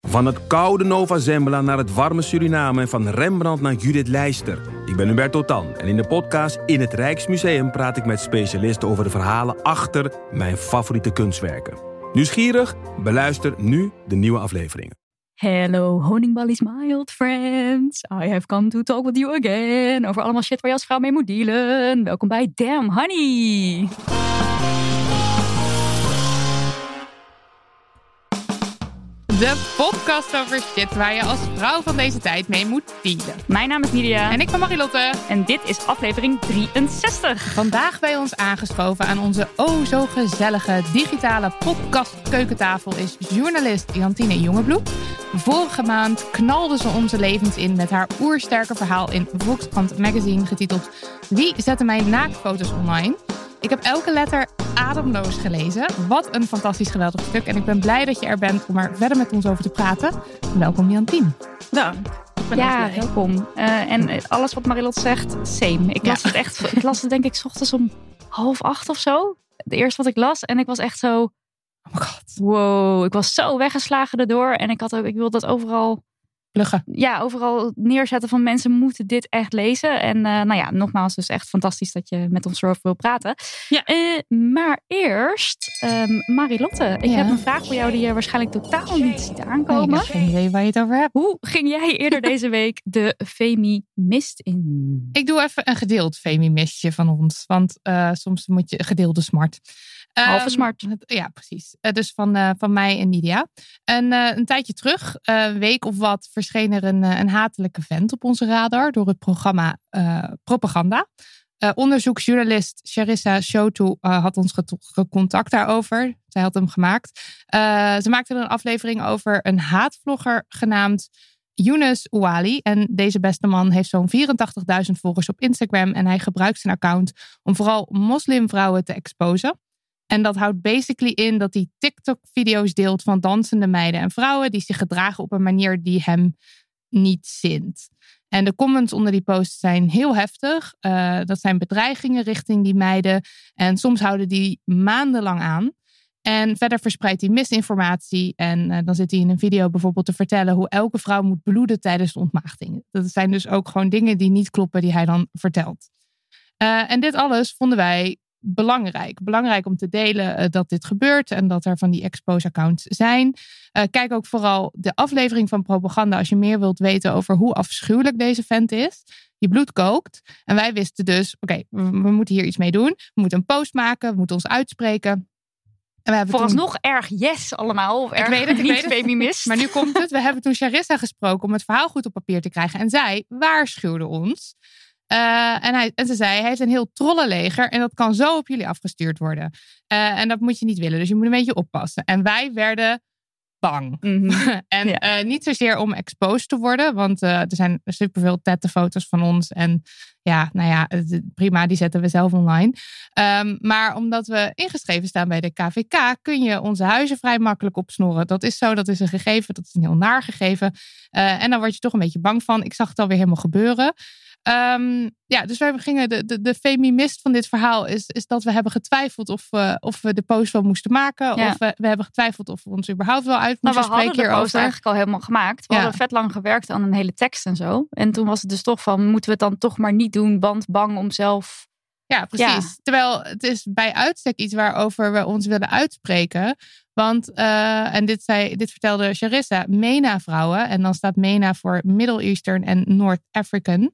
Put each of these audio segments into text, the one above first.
Van het koude Nova Zembla naar het warme Suriname en van Rembrandt naar Judith Leister. Ik ben Hubert Totan en in de podcast In het Rijksmuseum praat ik met specialisten over de verhalen achter mijn favoriete kunstwerken. Nieuwsgierig? Beluister nu de nieuwe afleveringen. Hello, honingballies, my old friends. I have come to talk with you again. Over allemaal shit waar je als vrouw mee moet dealen. Welkom bij Damn Honey. De podcast over shit waar je als vrouw van deze tijd mee moet dealen. Mijn naam is Nidia. En ik ben Marilotte. En dit is aflevering 63. Vandaag bij ons aangeschoven aan onze oh zo gezellige digitale podcast keukentafel is journalist Jantine Jongebloed. Vorige maand knalde ze onze levens in met haar oersterke verhaal in Volkskrant Magazine getiteld Wie zette mijn naaktfoto's online? Ik heb elke letter ademloos gelezen. Wat een fantastisch geweldig stuk. En ik ben blij dat je er bent om er verder met ons over te praten. Welkom Jantien. Dank. Ja, welkom. Uh, en alles wat Marilot zegt, same. Ik las het echt, ik las het denk ik ochtends om half acht of zo. Het eerste wat ik las. En ik was echt zo, oh my god. wow. Ik was zo weggeslagen erdoor. En ik, had ook, ik wilde dat overal pluggen. Ja, overal neerzetten van mensen moeten dit echt lezen. En uh, nou ja, nogmaals, dus echt fantastisch dat je met ons erover wil praten. Ja. Uh, maar eerst, um, Marilotte, ik Ja. heb een vraag voor jou die je waarschijnlijk totaal niet ziet aankomen. Nee, ik heb geen idee waar je het over hebt. Hoe ging jij eerder deze week de Femi Mist in? Ik doe even een gedeeld femimistje van ons. Want eh, soms moet je gedeelde smart. Halve Ehm, smart. ja, precies. Eh, dus van, eh, van mij en Nidia. En eh, een tijdje terug, een week of wat, verscheen er een, een hatelijke vent op onze radar door het programma Propaganda. Onderzoeksjournalist Charissa Shotu had ons gecontact daarover. Zij had hem gemaakt. Ze maakte er een aflevering over een haatvlogger genaamd Younes Ouali. En deze beste man heeft zo'n 84.000 volgers op Instagram. En hij gebruikt zijn account om vooral moslimvrouwen te exposen. En dat houdt basically in dat hij TikTok-video's deelt van dansende meiden en vrouwen die zich gedragen op een manier die hem niet zint. En de comments onder die posts zijn heel heftig. Eh, dat zijn bedreigingen richting die meiden. En soms houden die maandenlang aan. En verder verspreidt hij misinformatie. En eh, dan zit hij in een video bijvoorbeeld te vertellen hoe elke vrouw moet bloeden tijdens de ontmaagding. Dat zijn dus ook gewoon dingen die niet kloppen, die hij dan vertelt. Eh, en dit alles vonden wij belangrijk. Belangrijk om te delen eh, dat dit gebeurt en dat er van die expose-accounts zijn. Eh, kijk ook vooral de aflevering van Propaganda als je meer wilt weten over hoe afschuwelijk deze vent is. Je bloed kookt. En wij wisten dus, oké, we, we moeten hier iets mee doen. We moeten een post maken, we moeten ons uitspreken. En we hebben toen- Vooralsnog erg yes allemaal. Of erg weet het, ik niet weet het. Femi Mist. maar nu komt het. We hebben toen Charissa gesproken om het verhaal goed op papier te krijgen. En zij waarschuwde ons. Eh, en, hij, en ze zei, hij heeft een heel trollenleger en dat kan zo op jullie afgestuurd worden. Eh, en dat moet je niet willen, dus je moet een beetje oppassen. En wij werden bang. Mhm. en Ja. eh, niet zozeer om exposed te worden, want er zijn superveel tettenfoto's van ons. En ja, nou ja, prima, die zetten we zelf online. Ehm, maar omdat we ingeschreven staan bij de KVK, kun je onze huizen vrij makkelijk opsnoren. Dat is zo, dat is een gegeven, dat is een heel naar gegeven. En dan word je toch een beetje bang van. Ik zag het alweer helemaal gebeuren. Ehm, ja, dus wij gingen, de, de, de feminist van dit verhaal is, is dat we hebben getwijfeld of, we of we de post wel moesten maken. Ja. Of we, we hebben getwijfeld of we ons überhaupt wel uit Nou, moesten we hadden spreken de post eigenlijk al helemaal gemaakt. We Ja. hadden vet lang gewerkt aan een hele tekst en zo. En toen was het dus toch van, moeten we het dan toch maar niet doen, want bang om zelf... Ja, precies. Terwijl het is bij uitstek iets waarover we ons willen uitspreken. Want, eh, en dit, zei, dit vertelde Charissa, MENA-vrouwen, en dan staat MENA voor Middle Eastern en North African.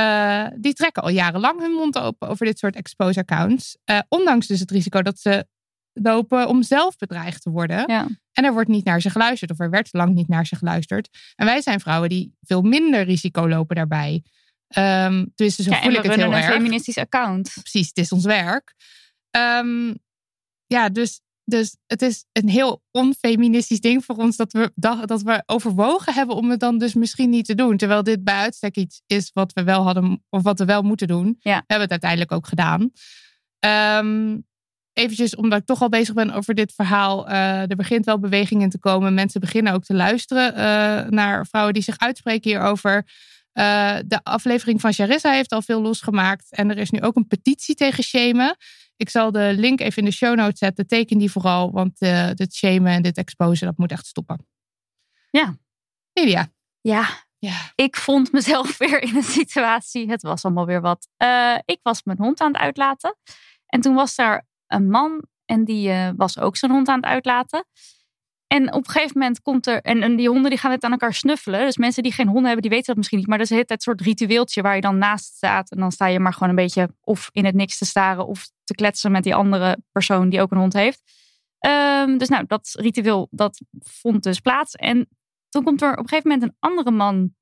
Eh, die trekken al jarenlang hun mond open over dit soort expose accounts. Eh, ondanks dus het risico dat ze lopen om zelf bedreigd te worden. Ja. En er wordt niet naar ze geluisterd, of er werd lang niet naar ze geluisterd. En wij zijn vrouwen die veel minder risico lopen daarbij. Ehm dus zo Ja, voel we ik het heel een erg. feministisch account. Precies, het is ons werk. Ehm, ja, dus, dus het is een heel onfeministisch ding voor ons dat we, dat, dat we overwogen hebben om het dan dus misschien niet te doen. Terwijl dit bij uitstek iets is wat we wel hadden, of wat we wel moeten doen. Ja. We hebben het uiteindelijk ook gedaan. Ehm eventjes, omdat ik toch al bezig ben over dit verhaal. eh, er begint wel beweging in te komen. Mensen beginnen ook te luisteren eh, naar vrouwen die zich uitspreken hierover. Eh, de aflevering van Charissa heeft al veel losgemaakt. En er is nu ook een petitie tegen shamen. Ik zal de link even in de show notes zetten. Teken die vooral, want eh, dit shamen en dit exposen, dat moet echt stoppen. Ja. Lydia. Ja, Ja. ik vond mezelf weer in een situatie. Het was allemaal weer wat. Eh, ik was mijn hond aan het uitlaten. En toen was daar een man. En die eh, was ook zijn hond aan het uitlaten. En op een gegeven moment komt er. En, en die honden die gaan net aan elkaar snuffelen. Dus mensen die geen honden hebben, die weten dat misschien niet. Maar dat is het soort ritueeltje waar je dan naast staat. En dan sta je maar gewoon een beetje of in het niks te staren. Of te kletsen met die andere persoon die ook een hond heeft. Ehm, dus nou, dat ritueel dat vond dus plaats. En toen komt er op een gegeven moment een andere man.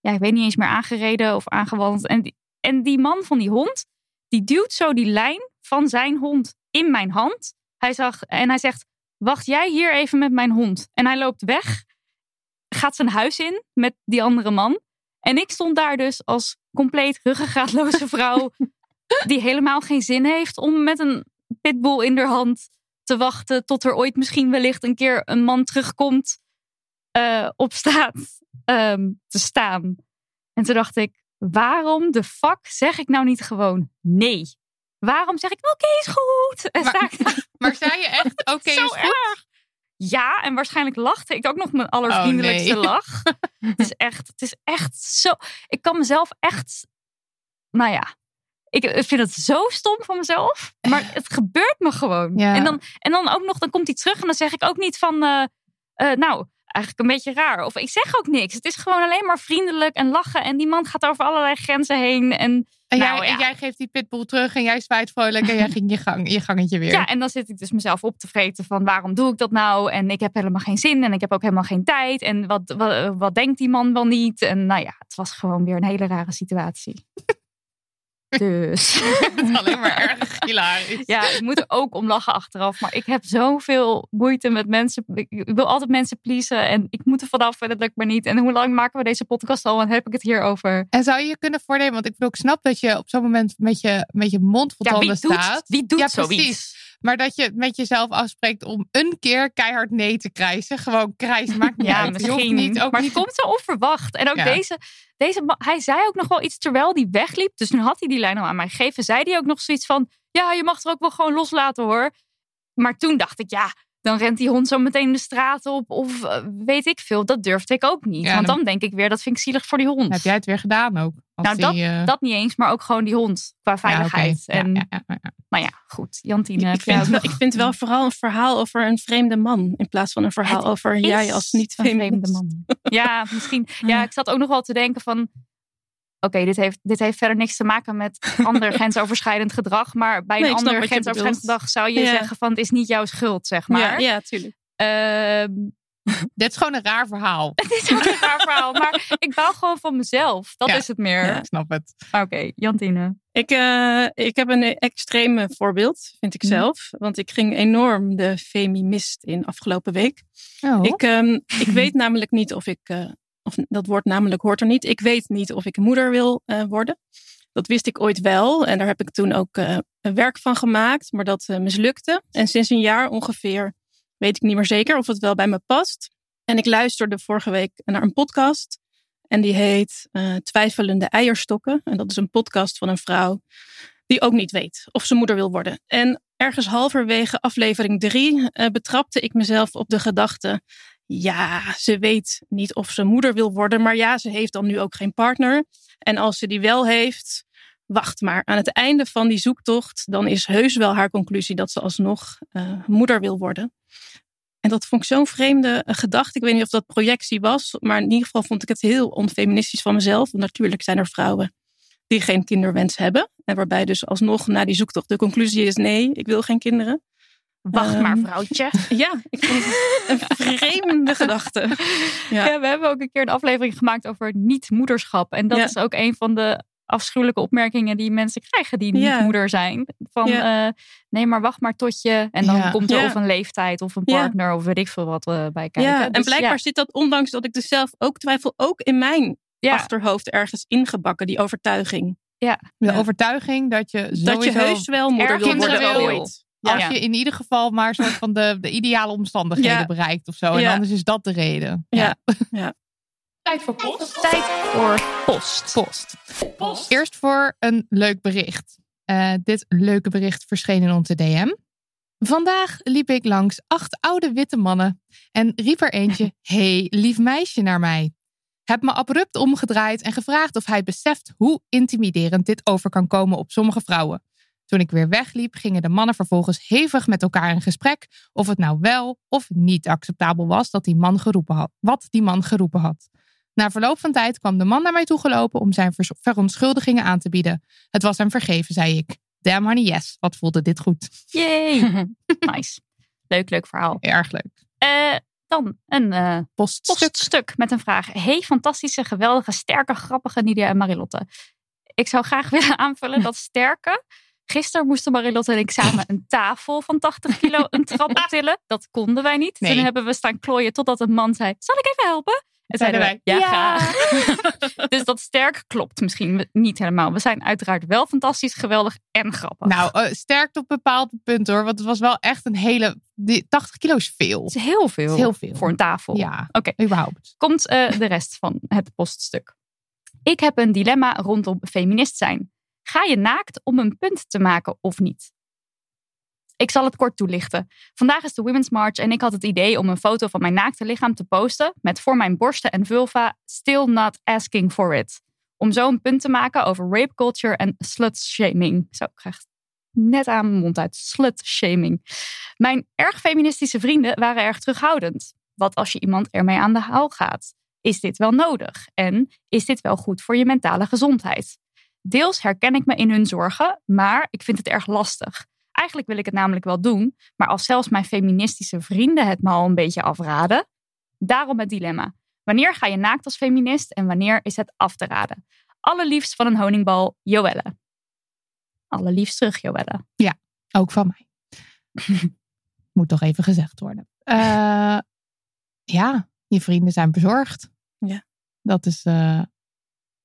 Ja, ik weet niet eens meer aangereden of aangewandeld. En die, en die man van die hond, die duwt zo die lijn van zijn hond in mijn hand. Hij zag, en hij zegt, wacht jij hier even met mijn hond. En hij loopt weg, gaat zijn huis in met die andere man. En ik stond daar dus als compleet ruggengraatloze vrouw... die helemaal geen zin heeft om met een pitbull in haar hand te wachten... tot er ooit misschien wellicht een keer een man terugkomt eh, op straat ehm, te staan. En toen dacht ik, waarom de fuck zeg ik nou niet gewoon nee? Waarom zeg ik, oké, is goed. En Maar- sta ik daar Maar zei je echt, oké, is goed? erg. Ja, en waarschijnlijk lachte ik ook nog mijn allervriendelijkste Oh, nee. lach. het is echt, het is echt zo. Ik kan mezelf echt, nou ja, ik vind het zo stom van mezelf, maar het gebeurt me gewoon. Ja. En, dan, en dan ook nog, dan komt hij terug en dan zeg ik ook niet van, eh, eh, nou, eigenlijk een beetje raar. Of ik zeg ook niks. Het is gewoon alleen maar vriendelijk en lachen. En die man gaat over allerlei grenzen heen. En En, Nou, jij, ja. en jij geeft die pitbull terug en jij zwaait vrolijk en jij ging je, gang, je gangetje weer. Ja, en dan zit ik dus mezelf op te vreten van waarom doe ik dat nou? En ik heb helemaal geen zin en ik heb ook helemaal geen tijd. En wat, wat, wat denkt die man wel niet? En nou ja, het was gewoon weer een hele rare situatie. Dus Het is alleen maar erg hilarisch. ja, ik moet er ook om lachen achteraf. Maar ik heb zoveel moeite met mensen. Ik wil altijd mensen pleasen en ik moet er vanaf en dat lukt me niet. En hoe lang maken we deze podcast al en heb ik het hier over? En zou je je kunnen voornemen, want ik bedoel, ik snap dat je op zo'n moment met je, met je mond vol Ja, wie tanden doet, staat. wie doet Ja, zoiets? precies. Maar dat je met jezelf afspreekt om een keer keihard nee te krijgen. Gewoon krijs, maakt niet Ja, uit. Misschien. niet, ook maar het komt zo onverwacht. En ook Ja. deze, deze hij zei ook nog wel iets terwijl die wegliep. Dus nu had hij die lijn al aan mij gegeven. Zei hij ook nog zoiets van, ja, je mag er ook wel gewoon loslaten hoor. Maar toen dacht ik, ja, dan rent die hond zo meteen de straat op. Of eh, weet ik veel, dat durfde ik ook niet. Ja, Want dan- dan denk ik weer, dat vind ik zielig voor die hond. Heb jij het weer gedaan ook? Als Nou, die, eh, Dat niet eens, maar ook gewoon die hond qua veiligheid. Ja, En ja, ja, ja. nou ja, goed. Jantine, Ik vind, wel, nog ik vind wel vooral een verhaal over een vreemde man. In plaats van een verhaal Het over jij als niet een vreemde man. Ja, misschien. Ja, ik zat ook nog wel te denken van... Oké, dit, heeft, dit heeft verder niks te maken met ander grensoverschrijdend gedrag. Maar bij Nee, een snap ander grensoverschrijdend gedrag zou je Ja. zeggen van... het is niet jouw schuld, zeg maar. Ja, ja, tuurlijk. Ehm, Dit is gewoon een raar verhaal. het is ook een raar verhaal, maar ik baal gewoon van mezelf. Dat Ja. is het meer. Ja. Ik snap het. Oké, Jantine. Ik, eh, ik heb een extreme voorbeeld, vind ik Mhm. zelf. Want ik ging enorm de feminist in afgelopen week. Oh. Ik, ehm, ik weet namelijk niet of ik, eh, of dat woord namelijk hoort er niet. Ik weet niet of ik moeder wil eh, worden. Dat wist ik ooit wel en daar heb ik toen ook eh, werk van gemaakt, maar dat eh, mislukte. En sinds een jaar ongeveer weet ik niet meer zeker of het wel bij me past. En ik luisterde vorige week naar een podcast en die heet Twijfelende Eierstokken. En dat is een podcast van een vrouw die ook niet weet of ze moeder wil worden. En ergens halverwege aflevering drie betrapte ik mezelf op de gedachte ja, ze weet niet of ze moeder wil worden, maar ja, ze heeft dan nu ook geen partner. En als ze die wel heeft, wacht maar. Aan het einde van die zoektocht, dan is heus wel haar conclusie dat ze alsnog eh, moeder wil worden. En dat vond ik zo'n vreemde eh, gedachte. Ik weet niet of dat projectie was, maar in ieder geval vond ik het heel onfeministisch van mezelf. Want natuurlijk zijn er vrouwen die geen kinderwens hebben. En waarbij dus alsnog na die zoektocht de conclusie is: nee, ik wil geen kinderen. Wacht Ehm, maar, vrouwtje. Ja, ik vind het een vreemde gedachte. Ja. Ja. we hebben ook een keer een aflevering gemaakt over niet-moederschap. En dat Ja. is ook een van de afschuwelijke opmerkingen die mensen krijgen die niet Ja. moeder zijn. Van Ja. eh, nee, maar wacht maar tot je. En dan Ja. komt er Ja. of een leeftijd of een Ja. partner of weet ik veel wat eh, bij kijken. Ja, en Dus blijkbaar ja. zit dat, ondanks dat ik dus zelf ook twijfel, ook in mijn Ja. achterhoofd ergens ingebakken, die overtuiging. De Ja. overtuiging dat je sowieso, Dat je heus wel moeder wil worden ooit. Als Ja. je in ieder geval maar een soort van de, de ideale omstandigheden Ja. bereikt of zo. En Ja. anders is dat de reden. Ja. Tijd voor post. Tijd voor post. Post. Eerst voor een leuk bericht. Eh, dit leuke bericht verscheen in onze DM. Vandaag liep ik langs acht oude witte mannen en riep er eentje: Hey, lief meisje naar mij. Heb me abrupt omgedraaid en gevraagd of hij beseft hoe intimiderend dit over kan komen op sommige vrouwen. Toen ik weer wegliep, gingen de mannen vervolgens hevig met elkaar in gesprek of het nou wel of niet acceptabel was dat die man geroepen had, wat die man geroepen had. Na verloop van tijd kwam de man naar mij toegelopen om zijn verontschuldigingen aan te bieden. Het was hem vergeven, zei ik. Damn honey, yes. Wat voelde dit goed. Yay. nice. Leuk, leuk verhaal. Erg leuk. Eh, dan een eh, Poststuk. poststuk met een vraag. Hey, fantastische, geweldige, sterke, grappige Nidia en Marilotte. Ik zou graag willen aanvullen dat sterke. Gisteren moesten Marilotte en ik samen een tafel van 80 kilo een trap optillen. Dat konden wij niet. Nee. Toen hebben we staan klooien totdat een man zei: Zal ik even helpen? En Zeiden wij, Ja, ja. graag. dus dat sterk klopt misschien niet helemaal. We zijn uiteraard wel fantastisch, geweldig en grappig. Nou, eh, sterkt op bepaalde punten hoor. Want het was wel echt een hele... Die 80 kilo is veel. het is heel veel, is heel veel. voor een tafel. Ja, Oké. überhaupt. komt eh, de rest van het poststuk. Ik heb een dilemma rondom feminist zijn. Ga je naakt om een punt te maken of niet? Ik zal het kort toelichten. Vandaag is de Women's March en ik had het idee om een foto van mijn naakte lichaam te posten met voor mijn borsten en vulva still not asking for it. Om zo een punt te maken over rape culture en slut shaming. Zo, ik krijg net aan mijn mond uit. Slut shaming. Mijn erg feministische vrienden waren erg terughoudend. Wat als je iemand ermee aan de haal gaat? Is dit wel nodig? En is dit wel goed voor je mentale gezondheid? Deels herken ik me in hun zorgen, maar ik vind het erg lastig. Eigenlijk wil ik het namelijk wel doen, maar als zelfs mijn feministische vrienden het me al een beetje afraden, daarom het dilemma. Wanneer ga je naakt als feminist en wanneer is het af te raden? Allerliefst van een honingbal, Joelle. Allerliefst terug, Joelle. Ook van mij. Moet toch even gezegd worden. Eh, ja, je vrienden zijn bezorgd. Ja. Dat is eh,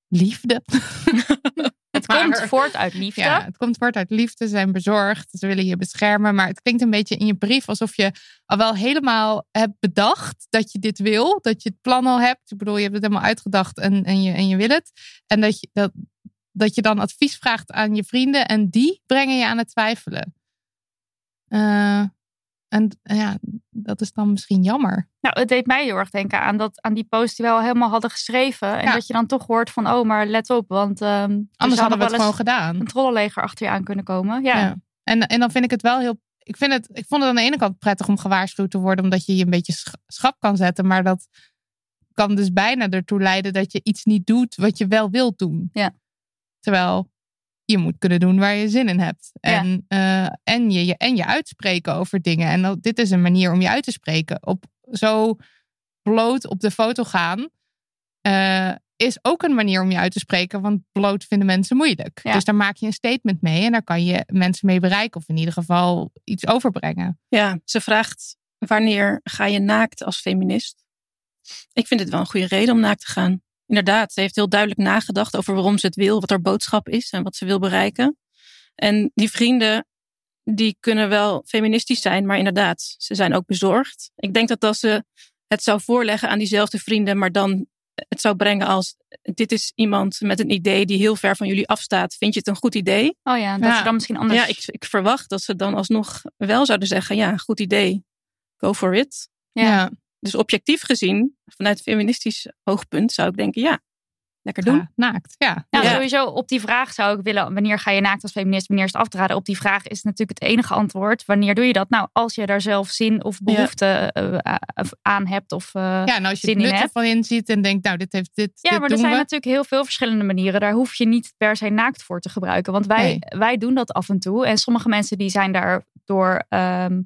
liefde. Maar- komt voort uit liefde. Ja, het komt voort uit liefde, ze zijn bezorgd, ze willen je beschermen. Maar het klinkt een beetje in je brief alsof je al wel helemaal hebt bedacht dat je dit wil. Dat je het plan al hebt. Ik bedoel, je hebt het helemaal uitgedacht en, en, je, en je wil het. En dat je, dat, dat je dan advies vraagt aan je vrienden en die brengen je aan het twijfelen. Eh, en ja, dat is dan misschien jammer. Nou, het deed mij heel erg denken aan, dat, aan die post die we al helemaal hadden geschreven. En Ja. dat je dan toch hoort van, oh, maar let op. Want ehm, er Anders hadden we het gewoon gedaan. een trollenleger achter je aan kunnen komen. Ja, Ja. En, en dan vind ik het wel heel. Ik, vind het, ik vond het aan de ene kant prettig om gewaarschuwd te worden, omdat je je een beetje sch- schrap kan zetten. Maar dat kan dus bijna ertoe leiden dat je iets niet doet wat je wel wilt doen. Ja. Terwijl je moet kunnen doen waar je zin in hebt. Ja. En, eh, en, je, je, en je uitspreken over dingen. En dat, dit is een manier om je uit te spreken. Op zo bloot op de foto gaan. eh, is ook een manier om je uit te spreken, want bloot vinden mensen moeilijk. Ja. Dus daar maak je een statement mee en daar kan je mensen mee bereiken of in ieder geval iets overbrengen. Ja, ze vraagt wanneer ga je naakt als feminist? Ik vind het wel een goede reden om naakt te gaan. Inderdaad, ze heeft heel duidelijk nagedacht over waarom ze het wil, wat haar boodschap is en wat ze wil bereiken. En die vrienden, die kunnen wel feministisch zijn, maar inderdaad, ze zijn ook bezorgd. Ik denk dat als ze het zou voorleggen aan diezelfde vrienden, maar dan het zou brengen als dit is iemand met een idee die heel ver van jullie afstaat. Vind je het een goed idee? Oh ja, dat Ja. ze dan misschien anders... Ja, ik, ik verwacht dat ze dan alsnog wel zouden zeggen: ja, goed idee, go for it. Ja. Dus objectief gezien, vanuit feministisch oogpunt, zou ik denken: ja, lekker doen. Naakt. Ja. Nou, Ja. sowieso op die vraag zou ik willen, wanneer ga je naakt als feminist, wanneer is het af te raden? Op die vraag is natuurlijk het enige antwoord. Wanneer doe je dat? Nou, als je daar zelf zin of behoefte eh, aan hebt of eh, ja, en als je het in nut inziet en denkt, nou, dit heeft dit. Ja, dit maar er zijn we. natuurlijk heel veel verschillende manieren. Daar hoef je niet per se naakt voor te gebruiken. Want wij, Nee. wij doen dat af en toe. En sommige mensen die zijn daardoor ehm,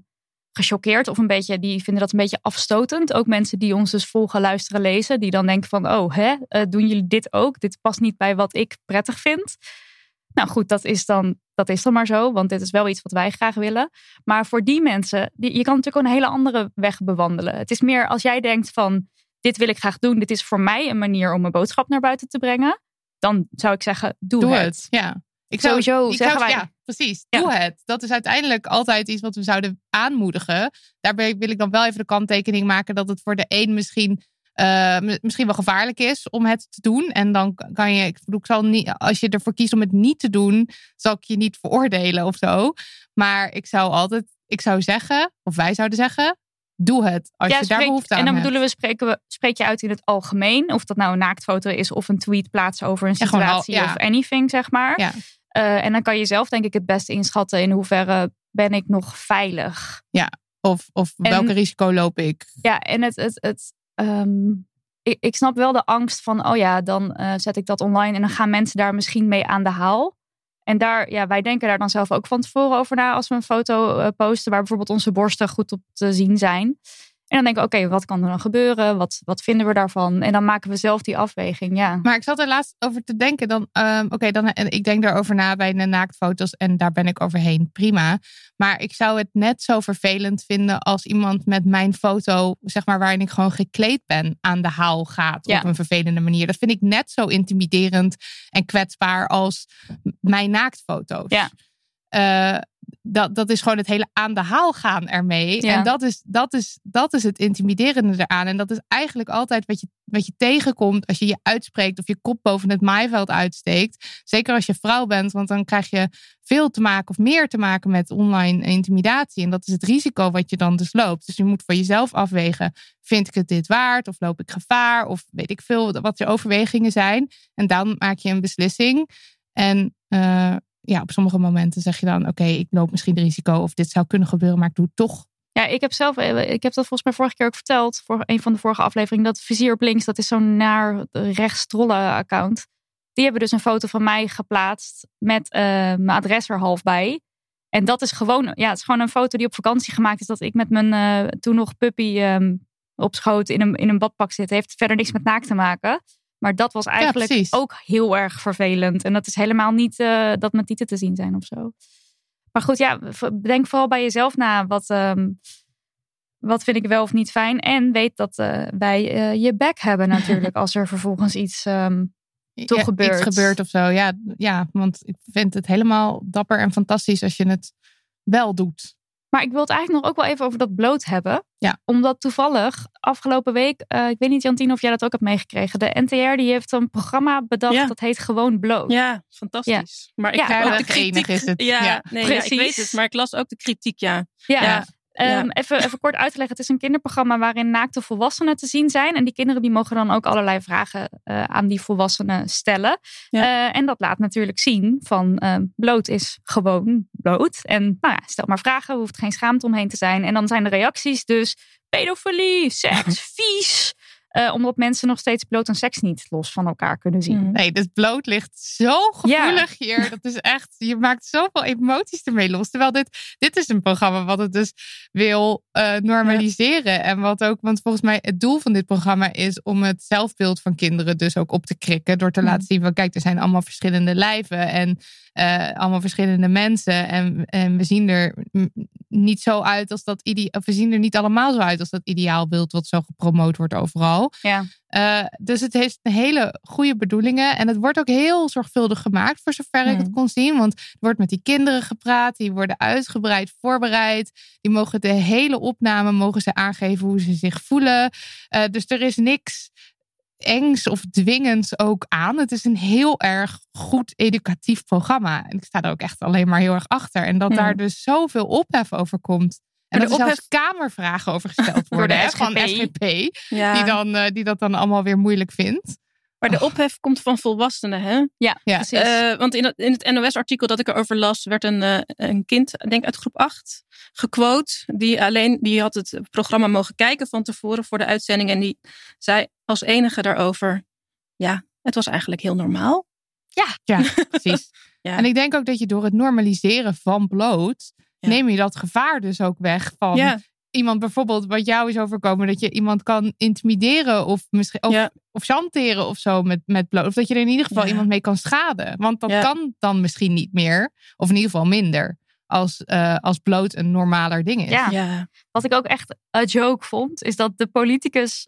gechoqueerd of een beetje, die vinden dat een beetje afstotend. Ook mensen die ons dus volgen, luisteren, lezen, die dan denken van, oh, hè, eh, doen jullie dit ook? Dit past niet bij wat ik prettig vind. Nou goed, dat is, dan, dat is dan maar zo, want dit is wel iets wat wij graag willen. Maar voor die mensen, die, je kan natuurlijk ook een hele andere weg bewandelen. Het is meer als jij denkt van, dit wil ik graag doen, dit is voor mij een manier om mijn boodschap naar buiten te brengen. Dan zou ik zeggen, doe, Doe het. het. Ja. Ik Sowieso ik zeggen wij- Ja, precies. Ja. Doe het. Dat is uiteindelijk altijd iets wat we zouden aanmoedigen. Daarbij wil ik dan wel even de kanttekening maken dat het voor de een misschien, eh, misschien wel gevaarlijk is om het te doen. En dan kan je, ik bedoel, ik zal niet, als je ervoor kiest om het niet te doen, zal ik je niet veroordelen of zo. Maar ik zou altijd, ik zou zeggen, of wij zouden zeggen, doe het als Ja, je daar behoefte aan en dan hebt. bedoelen we, spreken we, spreek je uit in het algemeen. Of dat nou een naaktfoto is of een tweet plaatsen over een Ja, gewoon al- situatie ja. of anything, zeg maar. Ja. Eh, en dan kan je zelf denk ik het beste inschatten in hoeverre ben ik nog veilig. Of, of En- welke risico loop ik? Ja, en het, het, het ehm, ik, ik snap wel de angst van, oh ja, dan eh, zet ik dat online en dan gaan mensen daar misschien mee aan de haal. En daar, ja, wij denken daar dan zelf ook van tevoren over na als we een foto eh, posten waar bijvoorbeeld onze borsten goed op te zien zijn. En dan denken we, oké, wat kan er dan gebeuren? Wat, wat vinden we daarvan? En dan maken we zelf die afweging, ja. Maar ik zat er laatst over te denken. Dan, ehm, oké, dan ik denk daarover na bij de naaktfoto's en daar ben ik overheen. Prima. Maar ik zou het net zo vervelend vinden als iemand met mijn foto, zeg maar, waarin ik gewoon gekleed ben, aan de haal gaat Ja. op een vervelende manier. Dat vind ik net zo intimiderend en kwetsbaar als mijn naaktfoto's. Ja. Eh, dat, dat is gewoon het hele aan de haal gaan ermee. Ja. En dat is, dat, is, dat is het intimiderende eraan. En dat is eigenlijk altijd wat je, wat je tegenkomt als je je uitspreekt of je kop boven het maaiveld uitsteekt. Zeker als je vrouw bent, want dan krijg je veel te maken of meer te maken met online intimidatie. En dat is het risico wat je dan dus loopt. Dus je moet voor jezelf afwegen: vind ik het dit waard? Of loop ik gevaar? Of weet ik veel wat je overwegingen zijn. En dan maak je een beslissing. En eh, ja, op sommige momenten zeg je dan: oké, ik loop misschien risico of dit zou kunnen gebeuren, maar ik doe het toch. Ja, ik heb zelf, eh, ik heb dat volgens mij vorige keer ook verteld, voor een van de vorige afleveringen, dat Vizier op links, dat is zo'n naar rechts trollen account. Die hebben dus een foto van mij geplaatst met eh, mijn adres er half bij. En dat is gewoon, ja, het is gewoon een foto die op vakantie gemaakt is, dat ik met mijn eh, toen nog puppy ehm, op schoot in een, in een badpak zit. Heeft verder niks met naakt te maken. Maar dat was eigenlijk ook heel erg vervelend. En dat is helemaal niet eh, dat mijn tieten te zien zijn of zo. Maar goed, ja, denk vooral bij jezelf na. Wat, ehm, wat vind ik wel of niet fijn? En weet dat eh, wij eh, je back hebben natuurlijk. als er vervolgens iets... ehm, Toch Ja, gebeurt. Iets gebeurt of zo. Ja, ja, want ik vind het helemaal dapper en fantastisch als je het wel doet. Maar ik wil het eigenlijk nog ook wel even over dat bloot hebben. Ja. Omdat toevallig afgelopen week... eh, ik weet niet Jantine of jij dat ook hebt meegekregen. De NTR die heeft een programma bedacht. Ja. Dat heet Gewoon Bloot. Ja, fantastisch. Maar ik Ja, de kritiek. enig is het. Ja. Nee, ja, ik Precies. weet het. Maar ik las ook de kritiek, ja. Ja. Ja. Ehm, even, even kort uit te leggen. Het is een kinderprogramma waarin naakte volwassenen te zien zijn. En die kinderen die mogen dan ook allerlei vragen eh, aan die volwassenen stellen. Ja. Eh, en dat laat natuurlijk zien van ehm, bloot is gewoon bloot. En nou ja, stel maar vragen, er hoeft geen schaamte omheen te zijn. En dan zijn de reacties dus pedofilie, seks, vies. Eh, omdat mensen nog steeds bloot en seks niet los van elkaar kunnen zien. Mm. Nee, dus bloot ligt zo gevoelig hier. Dat is echt, je maakt zoveel emoties ermee los. Terwijl dit, dit is een programma wat het dus wil eh, normaliseren. En wat ook, want volgens mij het doel van dit programma is om het zelfbeeld van kinderen dus ook op te krikken. Door te Mm. laten zien van kijk, er zijn allemaal verschillende lijven en eh, allemaal verschillende mensen. En, en we zien er mm, niet zo uit als dat ide- of we zien er niet allemaal zo uit als dat ideaalbeeld wat zo gepromoot wordt overal. Ja. Eh, dus het heeft hele goede bedoelingen. En het wordt ook heel zorgvuldig gemaakt, voor zover ik het Hmm. kon zien. Want er wordt met die kinderen gepraat. Die worden uitgebreid voorbereid. Die mogen de hele opname mogen ze aangeven hoe ze zich voelen. Eh, dus er is niks engs of dwingends ook aan. Het is een heel erg goed educatief programma. En ik sta er ook echt alleen maar heel erg achter. En dat daar dus zoveel ophef over komt. En Maar dat de er zelfs ophef- kamervragen over gesteld Door worden de hè, van SGP. Ja. die, dan, eh, die dat dan allemaal weer moeilijk vindt. Maar de ophef komt van volwassenen, hè? Ja, Ja. precies. Eh, want in het, in het NOS-artikel dat ik erover las, werd een, eh, een kind, ik denk uit groep 8, gequote. Die alleen, die had het programma mogen kijken van tevoren voor de uitzending. En die zei als enige daarover, ja, het was eigenlijk heel normaal. Ja, precies. Ja. En ik denk ook dat je door het normaliseren van bloot Ja. neem je dat gevaar dus ook weg van Ja, iemand bijvoorbeeld wat jou is overkomen, dat je iemand kan intimideren of misschien of, Ja. of chanteren of zo met, met bloot. Of dat je er in ieder geval Ja. iemand mee kan schaden. Want dat Ja. kan dan misschien niet meer, of in ieder geval minder, als, eh, als bloot een normaler ding is. Ja. ja. Wat ik ook echt een joke vond, is dat de politicus,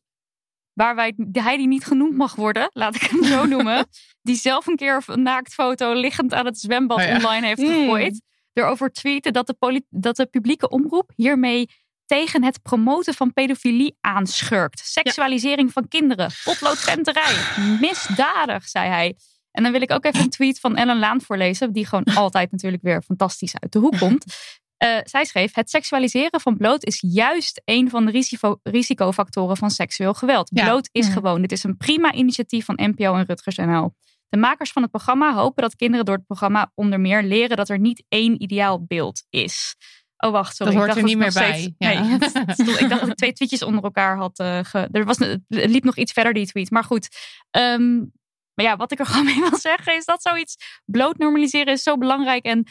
waar wij, hij die niet genoemd mag worden, laat ik hem zo noemen, die zelf een keer een naaktfoto liggend aan het zwembad Oh ja. online heeft Mm. gegooid, erover tweeten dat de, dat de publieke omroep hiermee tegen het promoten van pedofilie aanschurkt. Seksualisering van kinderen, potloodventerij, misdadig, zei hij. En dan wil ik ook even een tweet van Ellen Laan voorlezen, die gewoon altijd natuurlijk weer fantastisch uit de hoek komt. Eh, zij schreef: Het seksualiseren van bloot is juist een van de risico, risicofactoren van seksueel geweld. Ja. Bloot is Ja. gewoon. Dit is een prima initiatief van NPO en Rutgers NL. De makers van het programma hopen dat kinderen door het programma onder meer leren dat er niet één ideaal beeld is. Oh, wacht, sorry. Dat hoort ik dacht er niet meer steeds- bij. Ja. Nee, stond- ik dacht dat ik twee tweetjes onder elkaar had. eh, ge- er was, het liep nog iets verder, die tweet. Maar goed. Ehm, maar ja, wat ik er gewoon mee wil zeggen is dat zoiets bloot normaliseren is zo belangrijk. En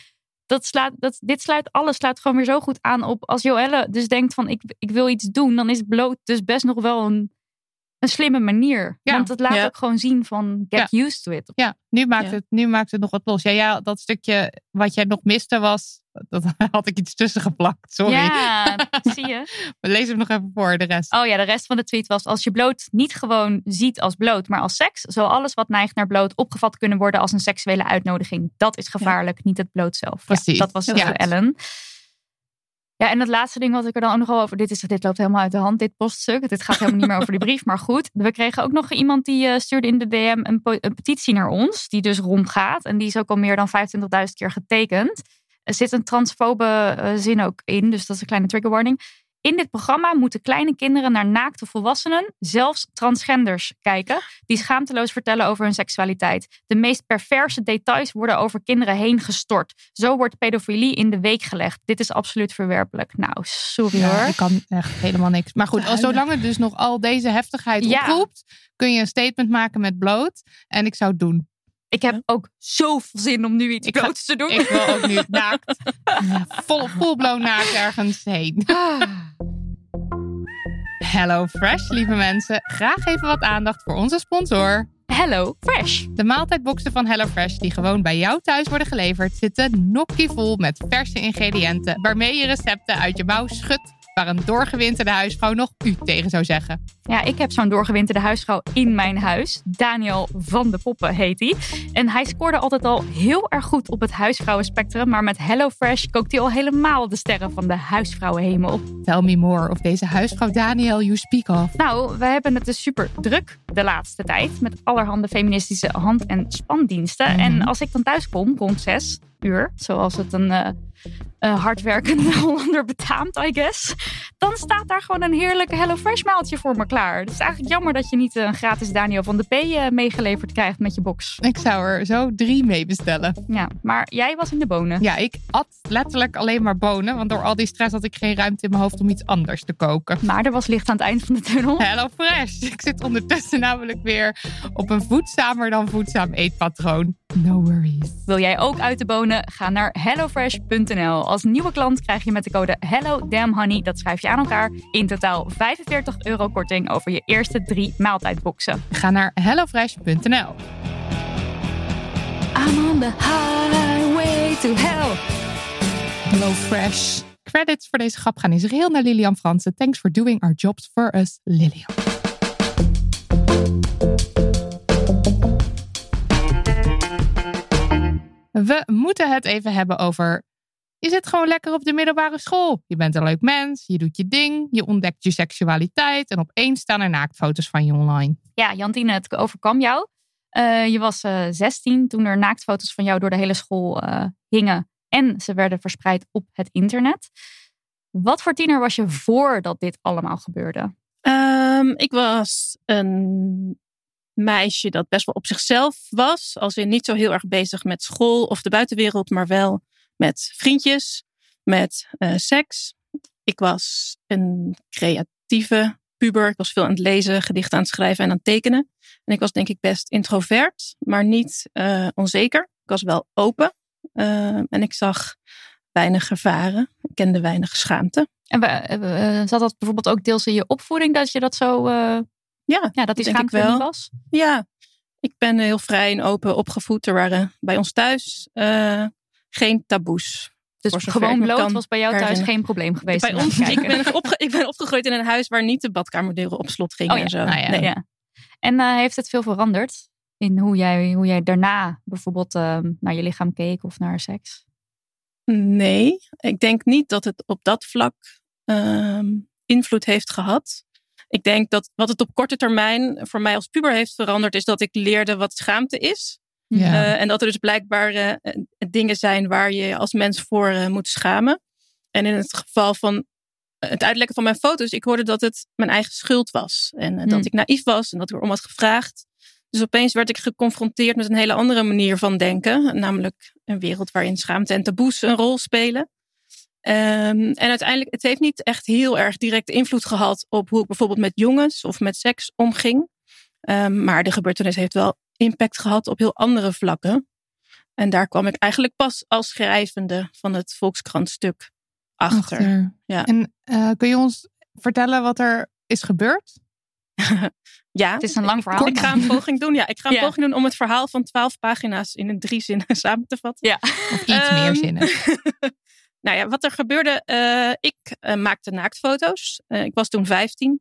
dat slaat, dat, dit sluit alles sluit gewoon weer zo goed aan op. Als Joelle dus denkt van ik, ik wil iets doen, dan is bloot dus best nog wel een, een slimme manier. Ja. Want het laat Ja. ook gewoon zien van get used to it. Ja, nu maakt, Ja. Het, nu maakt het nog wat los. Ja, ja, dat stukje wat jij nog miste was, dat had ik iets tussen geplakt. Sorry. Ja, zie je. Lees hem nog even voor, de rest. Oh ja, de rest van de tweet was: als je bloot niet gewoon ziet als bloot, maar als seks, zal alles wat neigt naar bloot opgevat kunnen worden als een seksuele uitnodiging. Dat is gevaarlijk, niet het bloot zelf. Ja, Precies. dat was eh, goed. Ellen. Ja, en het laatste ding wat ik er dan ook nog over. Dit, is, dit loopt helemaal uit de hand, dit poststuk. Dit gaat helemaal niet meer over die brief. Maar goed, we kregen ook nog iemand die eh, stuurde in de DM een, een petitie naar ons. Die dus rondgaat. En die is ook al meer dan 25.000 keer getekend. Er zit een transfobe eh, zin ook in. Dus dat is een kleine trigger warning. In dit programma moeten kleine kinderen naar naakte volwassenen, zelfs transgenders, kijken. Die schaamteloos vertellen over hun seksualiteit. De meest perverse details worden over kinderen heen gestort. Zo wordt pedofilie in de week gelegd. Dit is absoluut verwerpelijk. Nou, sorry Ja, hoor. ik kan echt helemaal niks. Maar goed, als, zolang het dus nog al deze heftigheid Ja. oproept, kun je een statement maken met bloot. En ik zou het doen. Ik heb ook zoveel zin om nu iets Ik groots te doen. Ik wil ook nu naakt, vol, full-blown naakt ergens heen. Hello Fresh, lieve mensen. Graag even wat aandacht voor onze sponsor. Hello, Fresh. De maaltijdboxen van HelloFresh die gewoon bij jou thuis worden geleverd, zitten nokkievol met verse ingrediënten waarmee je recepten uit je mouw schudt waar een doorgewinterde huisvrouw nog u tegen zou zeggen. Ja, ik heb zo'n doorgewinterde huisvrouw in mijn huis. Daniel van de Poppen heet hij. En hij scoorde altijd al heel erg goed op het huisvrouwenspectrum. Maar met HelloFresh kookt hij al helemaal de sterren van de huisvrouwenhemel. Tell me more of deze huisvrouw Daniel you speak of. Nou, we hebben het dus super druk de laatste tijd. Met allerhande feministische hand- en spandiensten. Mhm. En als ik dan thuis kom rond zes uur, zoals het een eh, hardwerkende Hollander betaamt, I guess. Dan staat daar gewoon een heerlijke HelloFresh maaltje voor me klaar. Het is eigenlijk jammer dat je niet een gratis Daniel van de P eh, meegeleverd krijgt met je box. Ik zou er zo drie mee bestellen. Ja, maar jij was in de bonen. Ja, ik at letterlijk alleen maar bonen, want door al die stress had ik geen ruimte in mijn hoofd om iets anders te koken. Maar er was licht aan het eind van de tunnel. Hello Fresh. Ik zit ondertussen namelijk weer op een voedzamer dan voedzaam eetpatroon. No worries. Wil jij ook uit de bonen? Ga naar hellofresh.nl. Als nieuwe klant krijg je met de code HelloDamnHoney, dat schrijf je aan elkaar, in totaal 45 euro korting over je eerste drie maaltijdboxen. Ga naar hellofresh.nl. I'm on the highway to hell. Hello Fresh. Credits voor deze grap gaan in geheel naar Lilian Fransen. Thanks for doing our jobs for us, Lilian. We moeten het even hebben over. Je zit gewoon lekker op de middelbare school. Je bent een leuk mens, je doet je ding, je ontdekt je seksualiteit en opeens staan er naaktfoto's van je online. Ja, Jantine, het overkwam jou. Eh, je was eh 16 toen er naaktfoto's van jou door de hele school eh, hingen. En ze werden verspreid op het internet. Wat voor tiener was je voordat dit allemaal gebeurde? Ehm, ik was een meisje dat best wel op zichzelf was. Als in niet zo heel erg bezig met school of de buitenwereld, maar wel met vriendjes, met eh, seks. Ik was een creatieve puber. Ik was veel aan het lezen, gedichten aan het schrijven en aan het tekenen. En ik was denk ik best introvert, maar niet eh, onzeker. Ik was wel open. Eh, en ik zag weinig gevaren. Ik kende weinig schaamte. En zat dat bijvoorbeeld ook deels in je opvoeding dat je dat zo. Ja, ja, dat die denk ik wel. was? Ja, ik ben heel vrij en open opgevoed. Er waren bij ons thuis eh, geen taboes. Dus gewoon bloot was bij jou thuis herinneren. geen probleem geweest. Bij ons, ik, ben opge- ik ben opgegroeid in een huis waar niet de badkamerdeuren op slot gingen Oh ja, en zo. nou ja. Nee. Ja. En eh, heeft het veel veranderd in hoe jij, hoe jij daarna bijvoorbeeld eh, naar je lichaam keek of naar seks? Nee, ik denk niet dat het op dat vlak ehm, invloed heeft gehad. Ik denk dat wat het op korte termijn voor mij als puber heeft veranderd, is dat ik leerde wat schaamte is. Ja. Eh, en dat er dus blijkbaar eh, eh, dingen zijn waar je als mens voor moet schamen. En in het geval van het uitlekken van mijn foto's, ik hoorde dat het mijn eigen schuld was. En eh, Hmm. dat ik naïef was en dat ik erom had gevraagd. Dus opeens werd ik geconfronteerd met een hele andere manier van denken. Namelijk een wereld waarin schaamte en taboes een rol spelen. Ehm, en uiteindelijk, het heeft niet echt heel erg direct invloed gehad op hoe ik bijvoorbeeld met jongens of met seks omging. Ehm, maar de gebeurtenis heeft wel impact gehad op heel andere vlakken. En daar kwam ik eigenlijk pas als schrijvende van het Volkskrant-stuk achter. Achter. Ja. En eh, kun je ons vertellen wat er is gebeurd? Ja, Het is een lang verhaal. ik ga een poging doen. Ja, ik ga een Ja. poging doen om het verhaal van twaalf pagina's in een drie zinnen samen te vatten. Ja. Of iets Ehm, meer zinnen? nou ja, wat er gebeurde, eh, ik eh, maakte naaktfoto's. Eh, ik was toen 15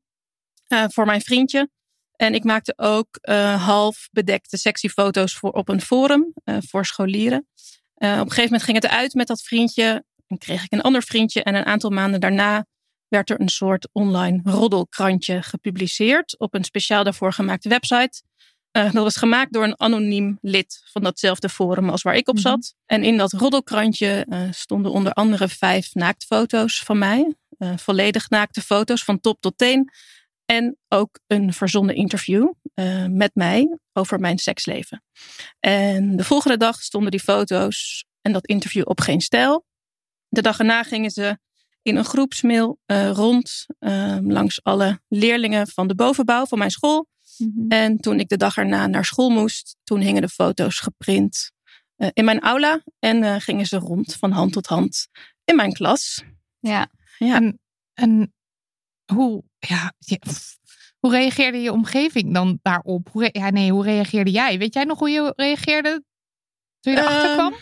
eh, voor mijn vriendje. En ik maakte ook half bedekte sexy foto's voor, op een forum voor scholieren. Op een gegeven moment ging het uit met dat vriendje. Dan kreeg ik een ander vriendje. En een aantal maanden daarna werd er een soort online roddelkrantje gepubliceerd. Op een speciaal daarvoor gemaakte website. Eh, dat was gemaakt door een anoniem lid van datzelfde forum als waar ik op Mhm. zat. En in dat roddelkrantje eh, stonden onder andere vijf naaktfoto's van mij. Eh, volledig naakte foto's van top tot teen. En ook een verzonnen interview met mij over mijn seksleven. En de volgende dag stonden die foto's en dat interview op geen stijl. De dag erna gingen ze in een groepsmail rond eh, langs alle leerlingen van de bovenbouw van mijn school. Mhm. En toen ik de dag erna naar school moest, toen hingen de foto's geprint eh, in mijn aula. En eh, gingen ze rond van hand tot hand in mijn klas. Ja. Ja. En, en hoe, ja, hoe reageerde je omgeving dan daarop? Hoe, re- ja, nee, hoe reageerde jij? Weet jij nog hoe je reageerde toen je erachter Ehm, kwam?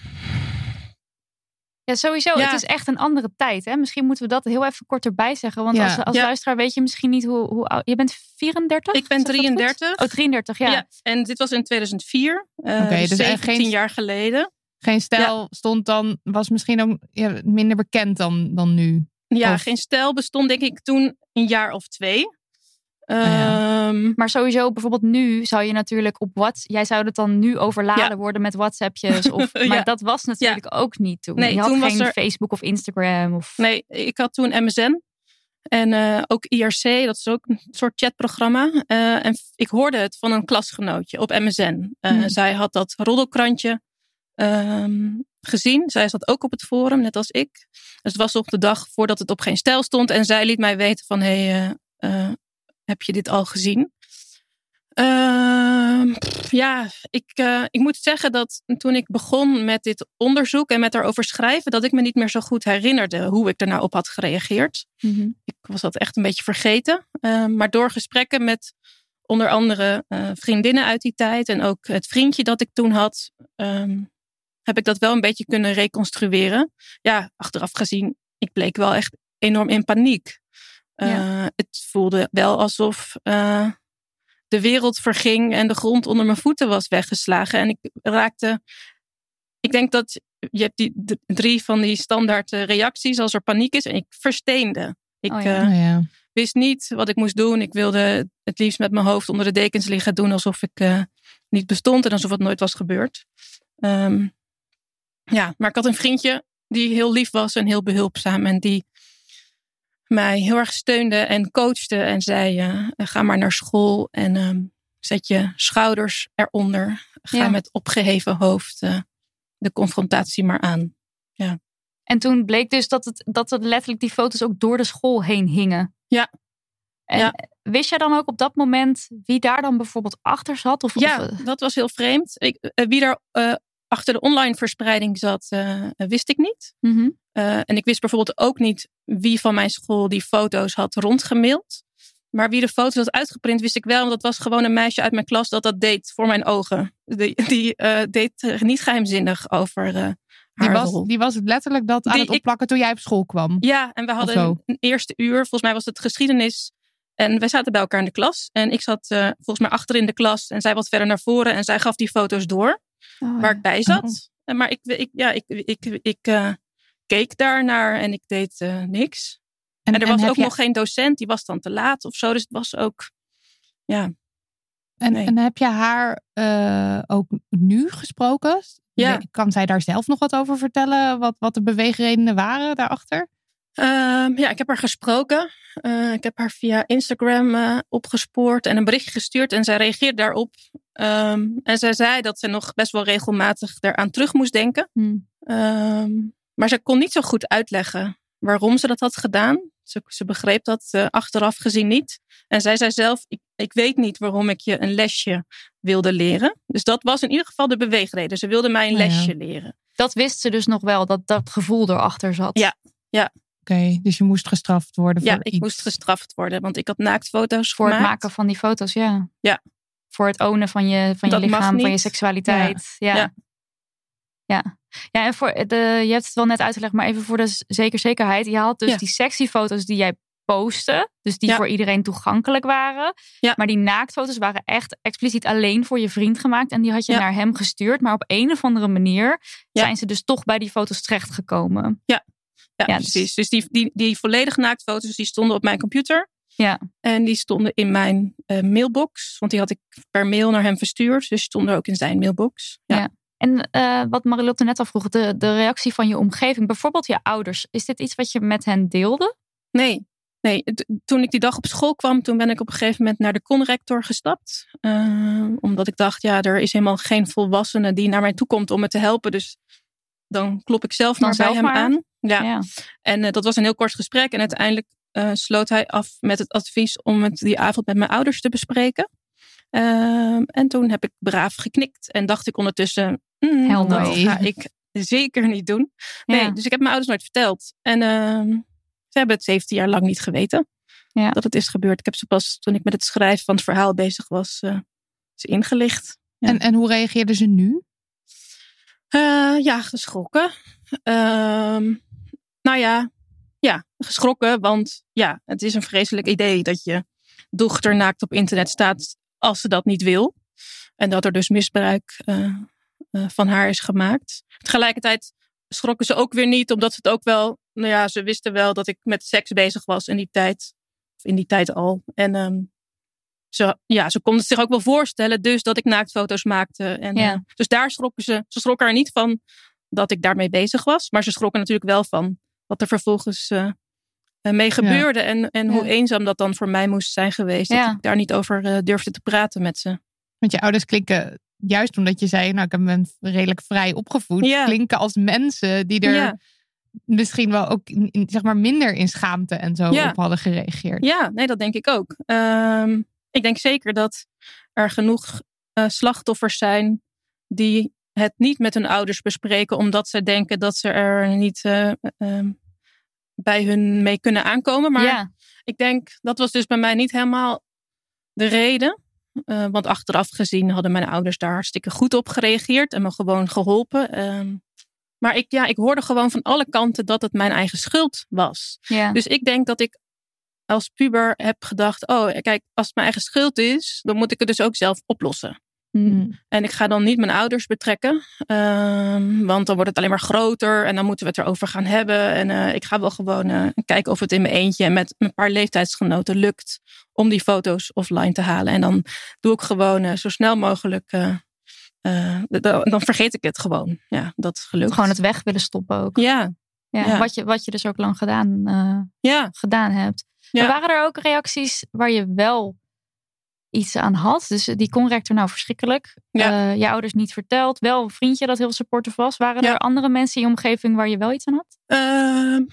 Ja, sowieso. Ja. Het is echt een andere tijd. Hè? Misschien moeten we dat heel even kort erbij zeggen. Want Ja. als, als Ja. luisteraar weet je misschien niet hoe, hoe oud... Je bent 34? Ik ben Zeg dat goed? 33. Oh, 33, ja. Ja. en dit was in 2004. eh Oké, dus dus echt 17 geen- jaar geleden. Geen stijl stond dan, was misschien ook minder bekend dan, dan nu. Ja, Of- geen stijl bestond denk ik toen een jaar of twee. Ja. Ehm, Maar sowieso, bijvoorbeeld nu zou je natuurlijk op WhatsApp... Jij zou het dan nu overladen Ja. worden met WhatsAppjes. Of, Ja. Maar dat was natuurlijk ook niet toen. Nee, je had toen was geen er- Facebook of Instagram. Of... Nee, ik had toen MSN. En eh, ook IRC, dat is ook een soort chatprogramma. Eh, en ik hoorde het van een klasgenootje op MSN. Eh, Hmm. Zij had dat roddelkrantje ehm, gezien. Zij zat ook op het forum, net als ik. Dus het was op de dag voordat het op geen stijl stond. En zij liet mij weten van, hé, hey, heb je dit al gezien? Ehm, ja, ik, eh, ik moet zeggen dat toen ik begon met dit onderzoek en met daarover schrijven, dat ik me niet meer zo goed herinnerde hoe ik er nou op had gereageerd. Mhm. Ik was dat echt een beetje vergeten. Ehm, maar door gesprekken met onder andere eh, vriendinnen uit die tijd en ook het vriendje dat ik toen had, ehm, heb ik dat wel een beetje kunnen reconstrueren. Ja, achteraf gezien, ik bleek wel echt enorm in paniek. Eh, Het voelde wel alsof eh, de wereld verging en de grond onder mijn voeten was weggeslagen. En ik raakte. Ik denk dat je hebt die drie van die standaard eh, reacties als er paniek is. En ik versteende. Ik Oh ja. eh, Oh ja. wist niet wat ik moest doen. Ik wilde het liefst met mijn hoofd onder de dekens liggen, doen alsof ik eh, niet bestond en alsof het nooit was gebeurd. Ehm, ja, maar ik had een vriendje die heel lief was en heel behulpzaam en die mij heel erg steunde en coachte en zei: eh, ga maar naar school en ehm, zet je schouders eronder. Ga Ja. met opgeheven hoofd eh, de confrontatie maar aan. En toen bleek dus dat het, dat het letterlijk die foto's ook door de school heen hingen. Ja. En Ja. wist jij dan ook op dat moment wie daar dan bijvoorbeeld achter zat? Of, Ja, of, dat was heel vreemd. Ik, eh, wie daar eh, achter de online verspreiding zat, eh, wist ik niet. Mhm. Eh, en ik wist bijvoorbeeld ook niet wie van mijn school die foto's had rondgemaild. Maar wie de foto's had uitgeprint, wist ik wel. Want dat was gewoon een meisje uit mijn klas dat dat deed voor mijn ogen. Die, die uh, deed niet geheimzinnig over uh, haar die was, die was letterlijk dat aan die, het opplakken ik, toen jij op school kwam. Ja, en we hadden een, eerste uur. Volgens mij was het geschiedenis. En wij zaten bij elkaar in de klas. En ik zat uh, volgens mij achter in de klas. En zij wat verder naar voren. En zij gaf die foto's door. Oh, waar ja. ik bij zat. Oh. Maar ik, ik, ja, ik, ik, ik, ik keek daarnaar en ik deed niks. En, en er was ook nog geen docent, die was dan te laat of zo. Dus het was ook, ja. En, en heb je haar uh, ook nu gesproken? Ja. Kan zij daar zelf nog wat over vertellen? Wat, wat de beweegredenen waren daarachter? Uh, ja, ik heb haar gesproken. Uh, ik heb haar via Instagram uh, opgespoord en een berichtje gestuurd. En zij reageerde daarop. Um, en zij zei dat ze nog best wel regelmatig eraan terug moest denken. Hmm. Um, maar ze kon niet zo goed uitleggen waarom ze dat had gedaan. Ze, ze begreep dat uh, achteraf gezien niet. En zij zei zelf: ik, ik weet niet waarom ik je een lesje wilde leren. Dus dat was in ieder geval de beweegreden. Ze wilde mij een lesje ja. leren. Dat wist ze dus nog wel, dat dat gevoel erachter zat. Ja, ja. Oké, okay, dus je moest gestraft worden. Ja, voor ik iets. moest gestraft worden, want ik had naaktfoto's Voor gemaakt. het maken van die foto's, ja. Ja. Voor het ownen van je, van je Dat lichaam, van je seksualiteit. Ja. Ja. Ja. Ja. en voor de, je hebt het wel net uitgelegd, maar even voor de zeker zekerheid. Je had dus Ja. die sexy foto's die jij postte, dus die Ja. voor iedereen toegankelijk waren. Ja. Maar die naaktfoto's waren echt expliciet alleen voor je vriend gemaakt. En die had je Ja. naar hem gestuurd. Maar op een of andere manier zijn ze dus toch bij die foto's terechtgekomen. Ja, Ja, dus- precies. Dus die, die, die volledig naaktfoto's die stonden op mijn computer. Ja. En die stonden in mijn eh, mailbox. Want die had ik per mail naar hem verstuurd. Dus stonden ook in zijn mailbox. Ja. En eh, wat Marilotte net al vroeg, de, de reactie van je omgeving, bijvoorbeeld je ouders. Is dit iets wat je met hen deelde? Nee, nee. Toen ik die dag op school kwam, toen ben ik op een gegeven moment naar de conrector gestapt. Eh, omdat ik dacht, ja, er is helemaal geen volwassene die naar mij toe komt om me te helpen. Dus dan klop ik zelf maar bij zelf hem maar. aan. Ja. Ja. En eh, dat was een heel kort gesprek. En uiteindelijk sloot hij af met het advies om het die avond met mijn ouders te bespreken. Ehm, en toen heb ik braaf geknikt. En dacht ik ondertussen, mm, Hell no. dat ga ik zeker niet doen. Nee, Ja. dus ik heb mijn ouders nooit verteld. En ehm, ze hebben het 17 jaar lang niet geweten Ja. dat het is gebeurd. Ik heb ze pas toen ik met het schrijven van het verhaal bezig was, eh, ze ingelicht. Ja. En, en hoe reageerden ze nu? Eh, ja, geschrokken. Ehm, nou ja, ja, geschrokken. Want ja, het is een vreselijk idee dat je dochter naakt op internet staat als ze dat niet wil. En dat er dus misbruik eh, van haar is gemaakt. Tegelijkertijd schrokken ze ook weer niet, omdat ze het ook wel, nou ja, ze wisten wel dat ik met seks bezig was in die tijd. Of in die tijd al. En ehm, ze, ja, ze konden zich ook wel voorstellen, dus dat ik naaktfoto's maakte. En, Ja. eh, dus daar schrokken ze. Ze schrokken er niet van dat ik daarmee bezig was. Maar ze schrokken natuurlijk wel van wat er vervolgens eh, eh, mee gebeurde. En, en hoe eenzaam dat dan voor mij moest zijn geweest. Ja. Dat ik daar niet over eh, durfde te praten met ze. Want je ouders klinken, juist omdat je zei, nou ik ben redelijk vrij opgevoed, Ja. klinken als mensen die er Ja. misschien wel ook zeg maar minder in schaamte en zo Ja. op hadden gereageerd. Ja, nee, dat denk ik ook. Ehm, ik denk zeker dat er genoeg eh, slachtoffers zijn die het niet met hun ouders bespreken, omdat ze denken dat ze er niet eh, ehm, bij hun mee kunnen aankomen. Maar ja. ik denk dat was dus bij mij niet helemaal de reden. Eh, want achteraf gezien hadden mijn ouders daar hartstikke goed op gereageerd en me gewoon geholpen. Ehm, maar ik, ja, ik hoorde gewoon van alle kanten dat het mijn eigen schuld was. ja. Dus ik denk dat ik als puber heb gedacht: oh, kijk, als het mijn eigen schuld is, dan moet ik het dus ook zelf oplossen. Mm. En ik ga dan niet mijn ouders betrekken, ehm, want dan wordt het alleen maar groter en dan moeten we het erover gaan hebben. En eh, ik ga wel gewoon eh, kijken of het in mijn eentje en met een paar leeftijdsgenoten lukt om die foto's offline te halen. En dan doe ik gewoon eh, zo snel mogelijk. dan, vergeet ik het gewoon. Ja, dat is gelukt. Gewoon het weg willen stoppen ook. Ja, Ja, ja. Wat, je, wat je dus ook lang gedaan, ja. gedaan hebt. Ja. Maar waren er ook reacties waar je wel iets aan had? Dus die conrector, nou verschrikkelijk. Ja. Eh, je ouders niet verteld. Wel een vriendje dat heel supportive was. Waren Ja. er andere mensen in je omgeving waar je wel iets aan had? Ehm,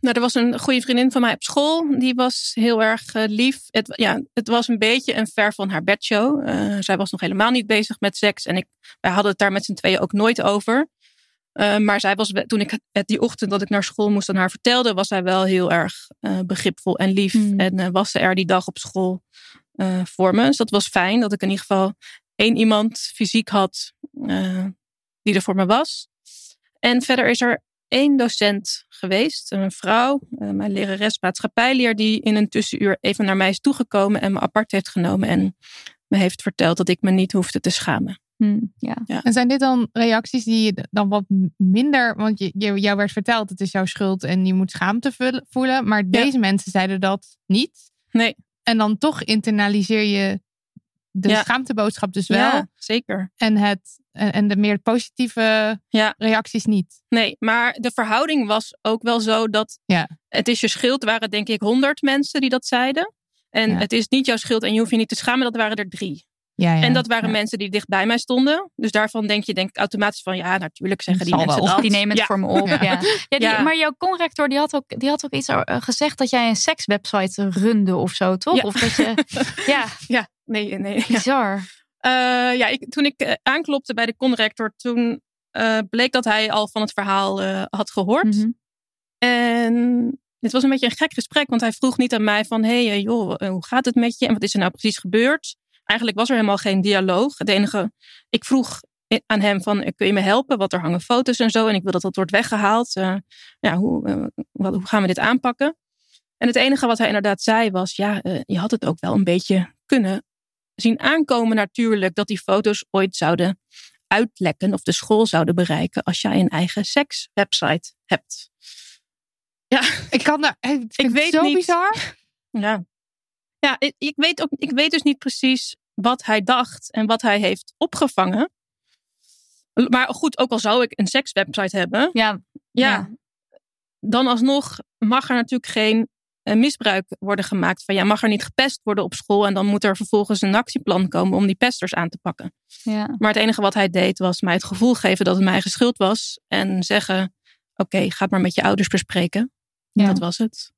nou, er was een goede vriendin van mij op school. Die was heel erg eh, lief. Het, ja, het was een beetje een ver van haar bedshow. Eh, zij was nog helemaal niet bezig met seks. En ik, wij hadden het daar met z'n tweeën ook nooit over. Maar zij was, toen ik het die ochtend dat ik naar school moest aan haar vertelde, was zij wel heel erg begripvol en lief. Mm. En was ze er die dag op school voor me. Dus dat was fijn dat ik in ieder geval één iemand fysiek had die er voor me was. En verder is er één docent geweest, een vrouw, mijn lerares maatschappijleer, die in een tussenuur even naar mij is toegekomen en me apart heeft genomen en me heeft verteld dat ik me niet hoefde te schamen. Hmm, ja. Ja. En zijn dit dan reacties die je dan wat minder, want je, je, jou werd verteld het is jouw schuld en je moet schaamte voelen, maar deze mensen zeiden dat niet. Nee. En dan toch internaliseer je de Ja. schaamteboodschap dus wel Ja, zeker. en, het, en, en de meer positieve Ja. reacties niet. Nee, maar de verhouding was ook wel zo dat Ja. het is je schuld. waren denk ik honderd mensen die dat zeiden. En het is niet jouw schuld en je hoeft je niet te schamen. Dat waren er drie. Ja, ja, en dat waren ja. mensen die dicht bij mij stonden. Dus daarvan denk je denk ik automatisch van ja, natuurlijk zeggen die mensen wel. dat. Die nemen het Ja. voor me op. Ja. Ja. Ja. die- Ja. Maar jouw conrector die had, ook, die had ook iets eh, gezegd dat jij een sekswebsite runde of zo, toch? Ja. Of dat je. Ja, Ja, nee, nee. Ja. bizar. Eh, ja, ik, toen ik eh, aanklopte bij de conrector, toen eh, bleek dat hij al van het verhaal eh, had gehoord. Mhm. En dit was een beetje een gek gesprek, want hij vroeg niet aan mij van, hé hey, joh, hoe gaat het met je en wat is er nou precies gebeurd? Eigenlijk was er helemaal geen dialoog. Het enige, ik vroeg aan hem van, kun je me helpen? Want er hangen foto's en zo en ik wil dat dat wordt weggehaald. Eh, ja, hoe, eh, wat, hoe gaan we dit aanpakken? En het enige wat hij inderdaad zei was, ja, eh, je had het ook wel een beetje kunnen zien aankomen natuurlijk dat die foto's ooit zouden uitlekken of de school zouden bereiken als jij een eigen sekswebsite hebt. Ja, Ik kan daar. Ik, het weet zo niet. bizar. ja. Ja, ik, ik weet ook, ik weet dus niet precies wat hij dacht en wat hij heeft opgevangen. Maar goed, ook al zou ik een sekswebsite hebben, Ja, ja, Ja. dan alsnog mag er natuurlijk geen eh, misbruik worden gemaakt. Van ja, mag er niet gepest worden op school en dan moet er vervolgens een actieplan komen om die pesters aan te pakken. ja. Maar het enige wat hij deed was mij het gevoel geven dat het mijn eigen schuld was en zeggen: Oké, ga het maar met je ouders bespreken. Ja. Dat was het.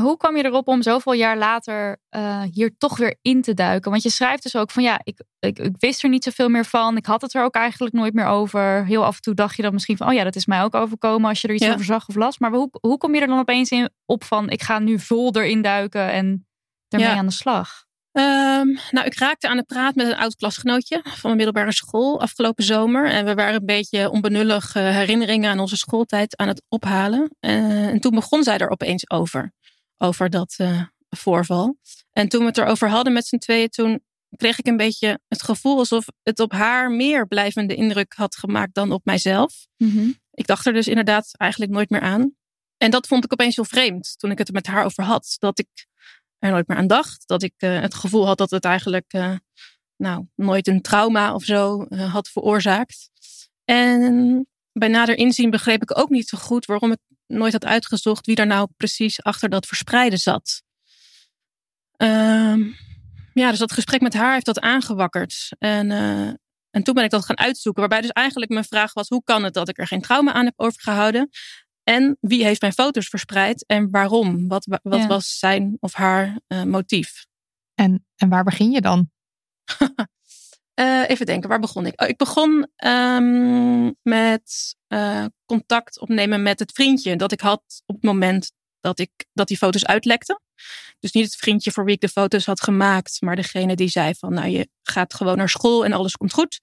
Hoe kwam je erop om zoveel jaar later eh, hier toch weer in te duiken? Want je schrijft dus ook van ja, ik, ik, ik wist er niet zoveel meer van. Ik had het er ook eigenlijk nooit meer over. Heel af en toe dacht je dan misschien van oh ja, dat is mij ook overkomen als je er iets Ja. over zag of las. Maar hoe, hoe kom je er dan opeens in, op van ik ga nu vol erin duiken en ermee Ja. aan de slag? Ehm, nou, ik raakte aan de praat met een oud klasgenootje van mijn middelbare school afgelopen zomer. En we waren een beetje onbenullig herinneringen aan onze schooltijd aan het ophalen. Eh, en toen begon zij er opeens over. Over dat eh, voorval. En toen we het erover hadden met z'n tweeën, toen kreeg ik een beetje het gevoel alsof het op haar meer blijvende indruk had gemaakt dan op mijzelf. Ik dacht er dus inderdaad eigenlijk nooit meer aan. En dat vond ik opeens heel vreemd toen ik het er met haar over had. Dat ik er nooit meer aan dacht. Dat ik eh, het gevoel had dat het eigenlijk eh, nou, nooit een trauma of zo had veroorzaakt. En bij nader inzien begreep ik ook niet zo goed waarom ik nooit had uitgezocht wie daar nou precies achter dat verspreiden zat. Ehm, ja, dus dat gesprek met haar heeft dat aangewakkerd. En, eh, en toen ben ik dat gaan uitzoeken. Waarbij dus eigenlijk mijn vraag was: hoe kan het dat ik er geen trauma aan heb overgehouden? En wie heeft mijn foto's verspreid en waarom? Wat, wa- wat Ja. was zijn of haar eh, motief? En, en waar begin je dan? Eh, even denken, waar begon ik? Oh, ik begon ehm, met eh, contact opnemen met het vriendje dat ik had op het moment dat, ik, dat die foto's uitlekten. Dus niet het vriendje voor wie ik de foto's had gemaakt, maar degene die zei van, nou je gaat gewoon naar school en alles komt goed.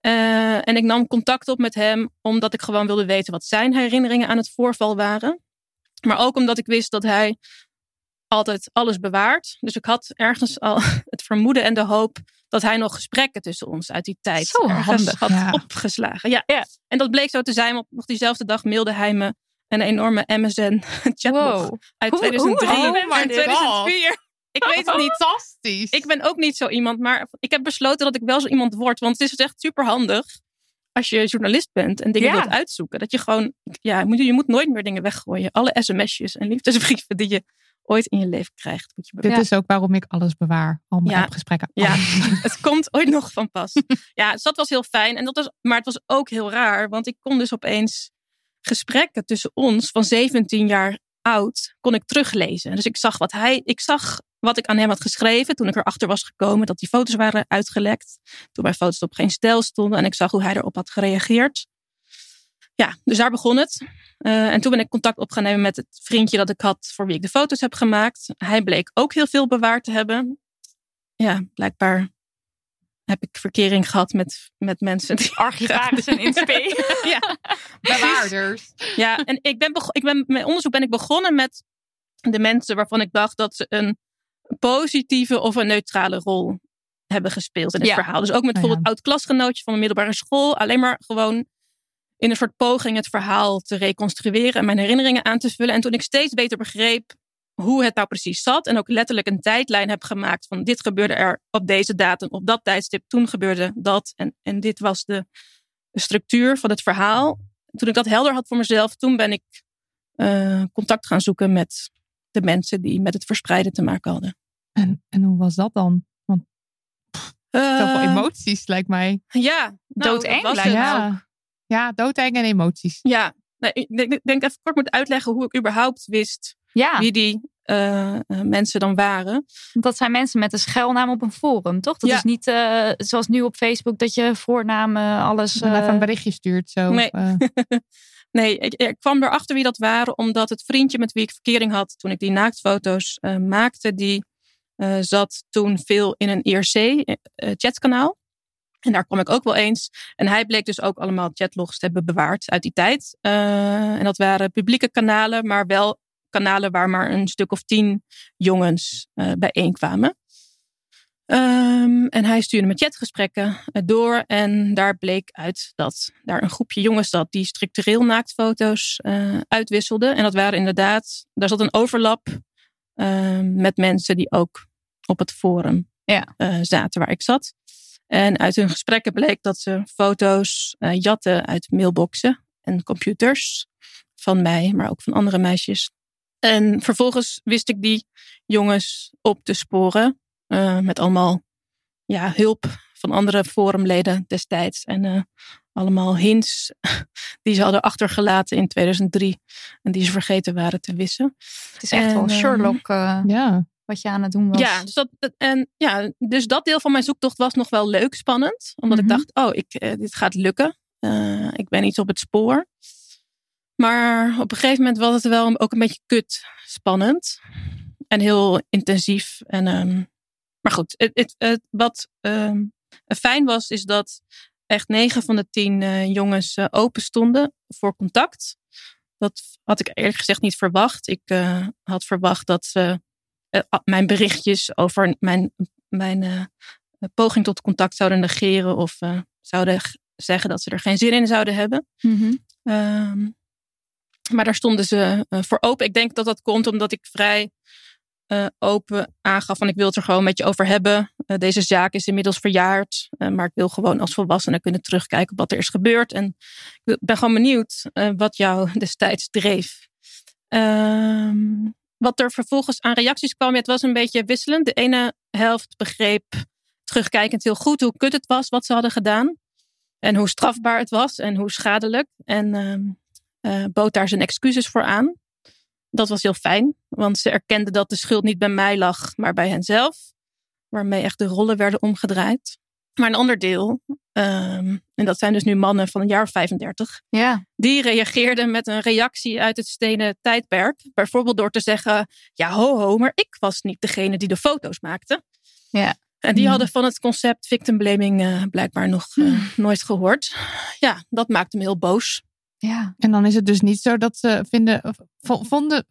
Eh, en ik nam contact op met hem omdat ik gewoon wilde weten wat zijn herinneringen aan het voorval waren. Maar ook omdat ik wist dat hij altijd alles bewaart. Dus ik had ergens al het vermoeden en de hoop dat hij nog gesprekken tussen ons uit die tijd Zo ergens handig, had ja. opgeslagen. Ja. Ja. En dat bleek zo te zijn, want nog diezelfde dag mailde hij me een enorme MSN chatbot Wow. uit Hoe- 2003 hoe- oh my en 2004. Ik weet het niet. Fantastisch. Ik ben ook niet zo iemand, maar ik heb besloten dat ik wel zo iemand word. Want het is dus echt super handig als je journalist bent en dingen Ja. wilt uitzoeken. Dat je gewoon, ja, je moet, je moet nooit meer dingen weggooien. Alle sms'jes en liefdesbrieven die je ooit in je leven krijgt, moet je Dit is ook waarom ik alles bewaar. Al mijn Ja. appgesprekken. Ja. Alles. Het komt ooit nog van pas. Ja, dus dat was heel fijn. En dat was, maar het was ook heel raar, want ik kon dus opeens gesprekken tussen ons van 17 jaar oud kon ik teruglezen. Dus ik zag wat hij, ik zag wat ik aan hem had geschreven toen ik erachter was gekomen dat die foto's waren uitgelekt. Toen mijn foto's op geen stijl stonden en ik zag hoe hij erop had gereageerd. Ja, dus daar begon het. Uh, en toen ben ik contact op gaan nemen met het vriendje dat ik had voor wie ik de foto's heb gemaakt. Hij bleek ook heel veel bewaard te hebben. Ja, blijkbaar heb ik verkering gehad met, met mensen die. Archivaris en insp. ja, Bewaarders. ja, en ik ben, ik ben mijn onderzoek ben ik begonnen met de mensen waarvan ik dacht dat ze een positieve of een neutrale rol hebben gespeeld in het Ja. verhaal. Dus ook met Oh ja. bijvoorbeeld oud-klasgenootje van mijn middelbare school. Alleen maar gewoon in een soort poging het verhaal te reconstrueren en mijn herinneringen aan te vullen. En toen ik steeds beter begreep hoe het nou precies zat. En ook letterlijk een tijdlijn heb gemaakt van dit gebeurde er op deze datum, op dat tijdstip. Toen gebeurde dat. En, en dit was de, structuur van het verhaal. Toen ik dat helder had voor mezelf, toen ben ik eh, contact gaan zoeken met de mensen die met het verspreiden te maken hadden. En, en hoe was dat dan? Zoveel Eh, emoties lijkt mij. Ja, nou, Doodeng dat was lijkt. Ja, ja doodeng en emoties. Ja, nee, ik denk, ik denk even kort moet uitleggen hoe ik überhaupt wist Ja, wie die eh, eh, mensen dan waren. dat zijn mensen met een schuilnaam op een forum, toch? Dat Ja. is niet eh, zoals nu op Facebook dat je voornamen, alles... Even eh, een berichtje stuurt. Zo. Nee. Nee, ik, ik kwam erachter wie dat waren, omdat het vriendje met wie ik verkering had toen ik die naaktfoto's maakte, die zat toen veel in een IRC-chatkanaal. En daar kwam ik ook wel eens. En hij bleek dus ook allemaal chatlogs te hebben bewaard uit die tijd. Eh, en dat waren publieke kanalen, maar wel kanalen waar maar een stuk of tien jongens eh bijeenkwamen. Ehm, en hij stuurde me chatgesprekken eh, door. En daar bleek uit dat daar een groepje jongens zat die structureel naaktfoto's eh uitwisselden. En dat waren inderdaad, daar zat een overlap met mensen die ook op het forum Ja. zaten waar ik zat. En uit hun gesprekken bleek dat ze foto's eh, jatten uit mailboxen en computers van mij, maar ook van andere meisjes. En vervolgens wist ik die jongens op te sporen. eh, met allemaal ja, hulp van andere forumleden destijds. En eh, allemaal hints die ze hadden achtergelaten in 2003. En die ze vergeten waren te wissen. het is echt wel en, eh, Sherlock eh, ja. Wat je aan het doen was. Ja, dus dat, en, ja, dus dat deel van mijn zoektocht was nog wel leuk, spannend. Omdat Mhm. ik dacht, oh, ik, eh, dit gaat lukken. Eh, ik ben iets op het spoor. Maar op een gegeven moment was het wel ook een beetje kut spannend. En heel intensief. En, ehm, maar goed, het, het, het- wat ehm, fijn was, is dat echt negen van de tien eh, jongens open stonden voor contact. Dat had ik eerlijk gezegd niet verwacht. Ik had verwacht dat ze mijn berichtjes over mijn, mijn eh, poging tot contact zouden negeren of eh, zouden zeggen dat ze er geen zin in zouden hebben. Mhm. Ehm, maar daar stonden ze eh, voor open. Ik denk dat dat komt omdat ik vrij eh, open aangaf van ik wil het er gewoon met je over hebben. Eh, deze zaak is inmiddels verjaard, eh, maar ik wil gewoon als volwassene kunnen terugkijken op wat er is gebeurd. En ik ben gewoon benieuwd eh, wat jou destijds dreef. Ehm, wat er vervolgens aan reacties kwam, het was een beetje wisselend. De ene helft begreep terugkijkend heel goed hoe kut het was wat ze hadden gedaan. En hoe strafbaar het was en hoe schadelijk. En ehm, eh, bood daar zijn excuses voor aan. Dat was heel fijn, want ze erkenden dat de schuld niet bij mij lag, maar bij henzelf. Waarmee echt de rollen werden omgedraaid. Maar een ander deel, ehm, en dat zijn dus nu mannen van een jaar of 35, Ja, die reageerden met een reactie uit het stenen tijdperk. Bijvoorbeeld door te zeggen: Ja, ho, ho, maar ik was niet degene die de foto's maakte. Ja. En die Hmm. hadden van het concept victim blaming eh, blijkbaar nog eh, nooit gehoord. Ja, dat maakte me heel boos. ja. En dan is het dus niet zo dat ze vinden. Vonden,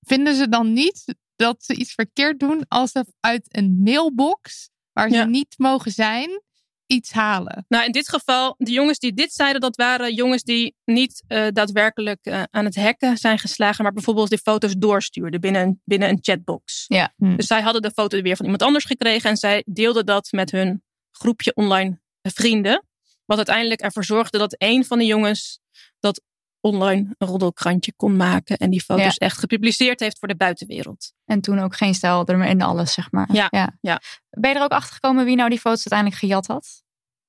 vinden ze dan niet dat ze iets verkeerd doen als ze uit een mailbox waar ze Ja. niet mogen zijn, iets halen? Nou, in dit geval, de jongens die dit zeiden, dat waren jongens die niet eh, daadwerkelijk eh, aan het hacken zijn geslagen, maar bijvoorbeeld die foto's doorstuurden binnen een, binnen een chatbox. Ja. Hm. Dus zij hadden de foto weer van iemand anders gekregen en zij deelden dat met hun groepje online vrienden. Wat uiteindelijk ervoor zorgde dat een van de jongens dat online een roddelkrantje kon maken en die foto's echt gepubliceerd heeft voor de buitenwereld. En toen ook geen stijl er meer in alles, zeg maar. Ja, ja. Ben je er ook achter gekomen wie nou die foto's uiteindelijk gejat had?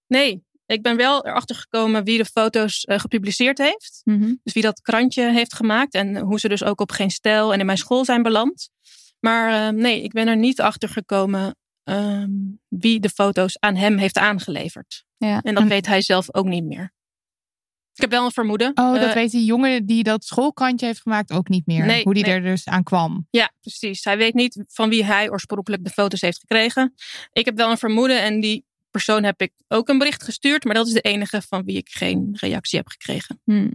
Nee, ik ben wel erachter gekomen wie de foto's eh, gepubliceerd heeft. Mhm. Dus wie dat krantje heeft gemaakt en hoe ze dus ook op geen stijl en in mijn school zijn beland. Maar eh, nee, ik ben er niet achter gekomen ehm, wie de foto's aan hem heeft aangeleverd. Ja. En dat En- weet hij zelf ook niet meer. Ik heb wel een vermoeden. Oh, dat Eh, weet die jongen die dat schoolkrantje heeft gemaakt ook niet meer. Nee, Hoe die nee. er dus aan kwam. Ja, precies. Hij weet niet van wie hij oorspronkelijk de foto's heeft gekregen. Ik heb wel een vermoeden en die persoon heb ik ook een bericht gestuurd. Maar dat is de enige van wie ik geen reactie heb gekregen. Hm.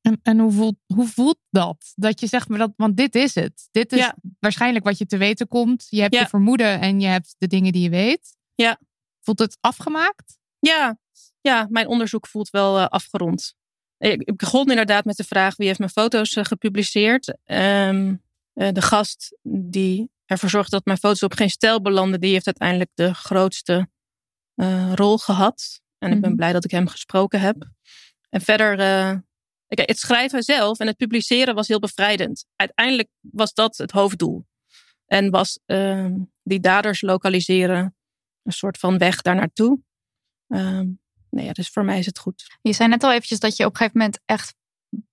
En, en hoe, voelt, hoe voelt dat? Dat je zegt, maar dat, want dit is het. Dit is Ja. waarschijnlijk wat je te weten komt. Je hebt Ja. je vermoeden en je hebt de dingen die je weet. Ja. Voelt het afgemaakt? Ja, ja mijn onderzoek voelt wel eh, afgerond. Ik, begon inderdaad met de vraag wie heeft mijn foto's eh, gepubliceerd. Ehm, eh, de gast die ervoor zorgde dat mijn foto's op geen stijl belanden, die heeft uiteindelijk de grootste rol gehad. En ik ben Mhm. blij dat ik hem gesproken heb. En verder, kijk, het schrijven zelf en het publiceren was heel bevrijdend. Uiteindelijk was dat het hoofddoel. En was ehm, die daders lokaliseren een soort van weg daar naartoe. Ehm, nee, ja, dus voor mij is het goed. Je zei net al eventjes dat je op een gegeven moment echt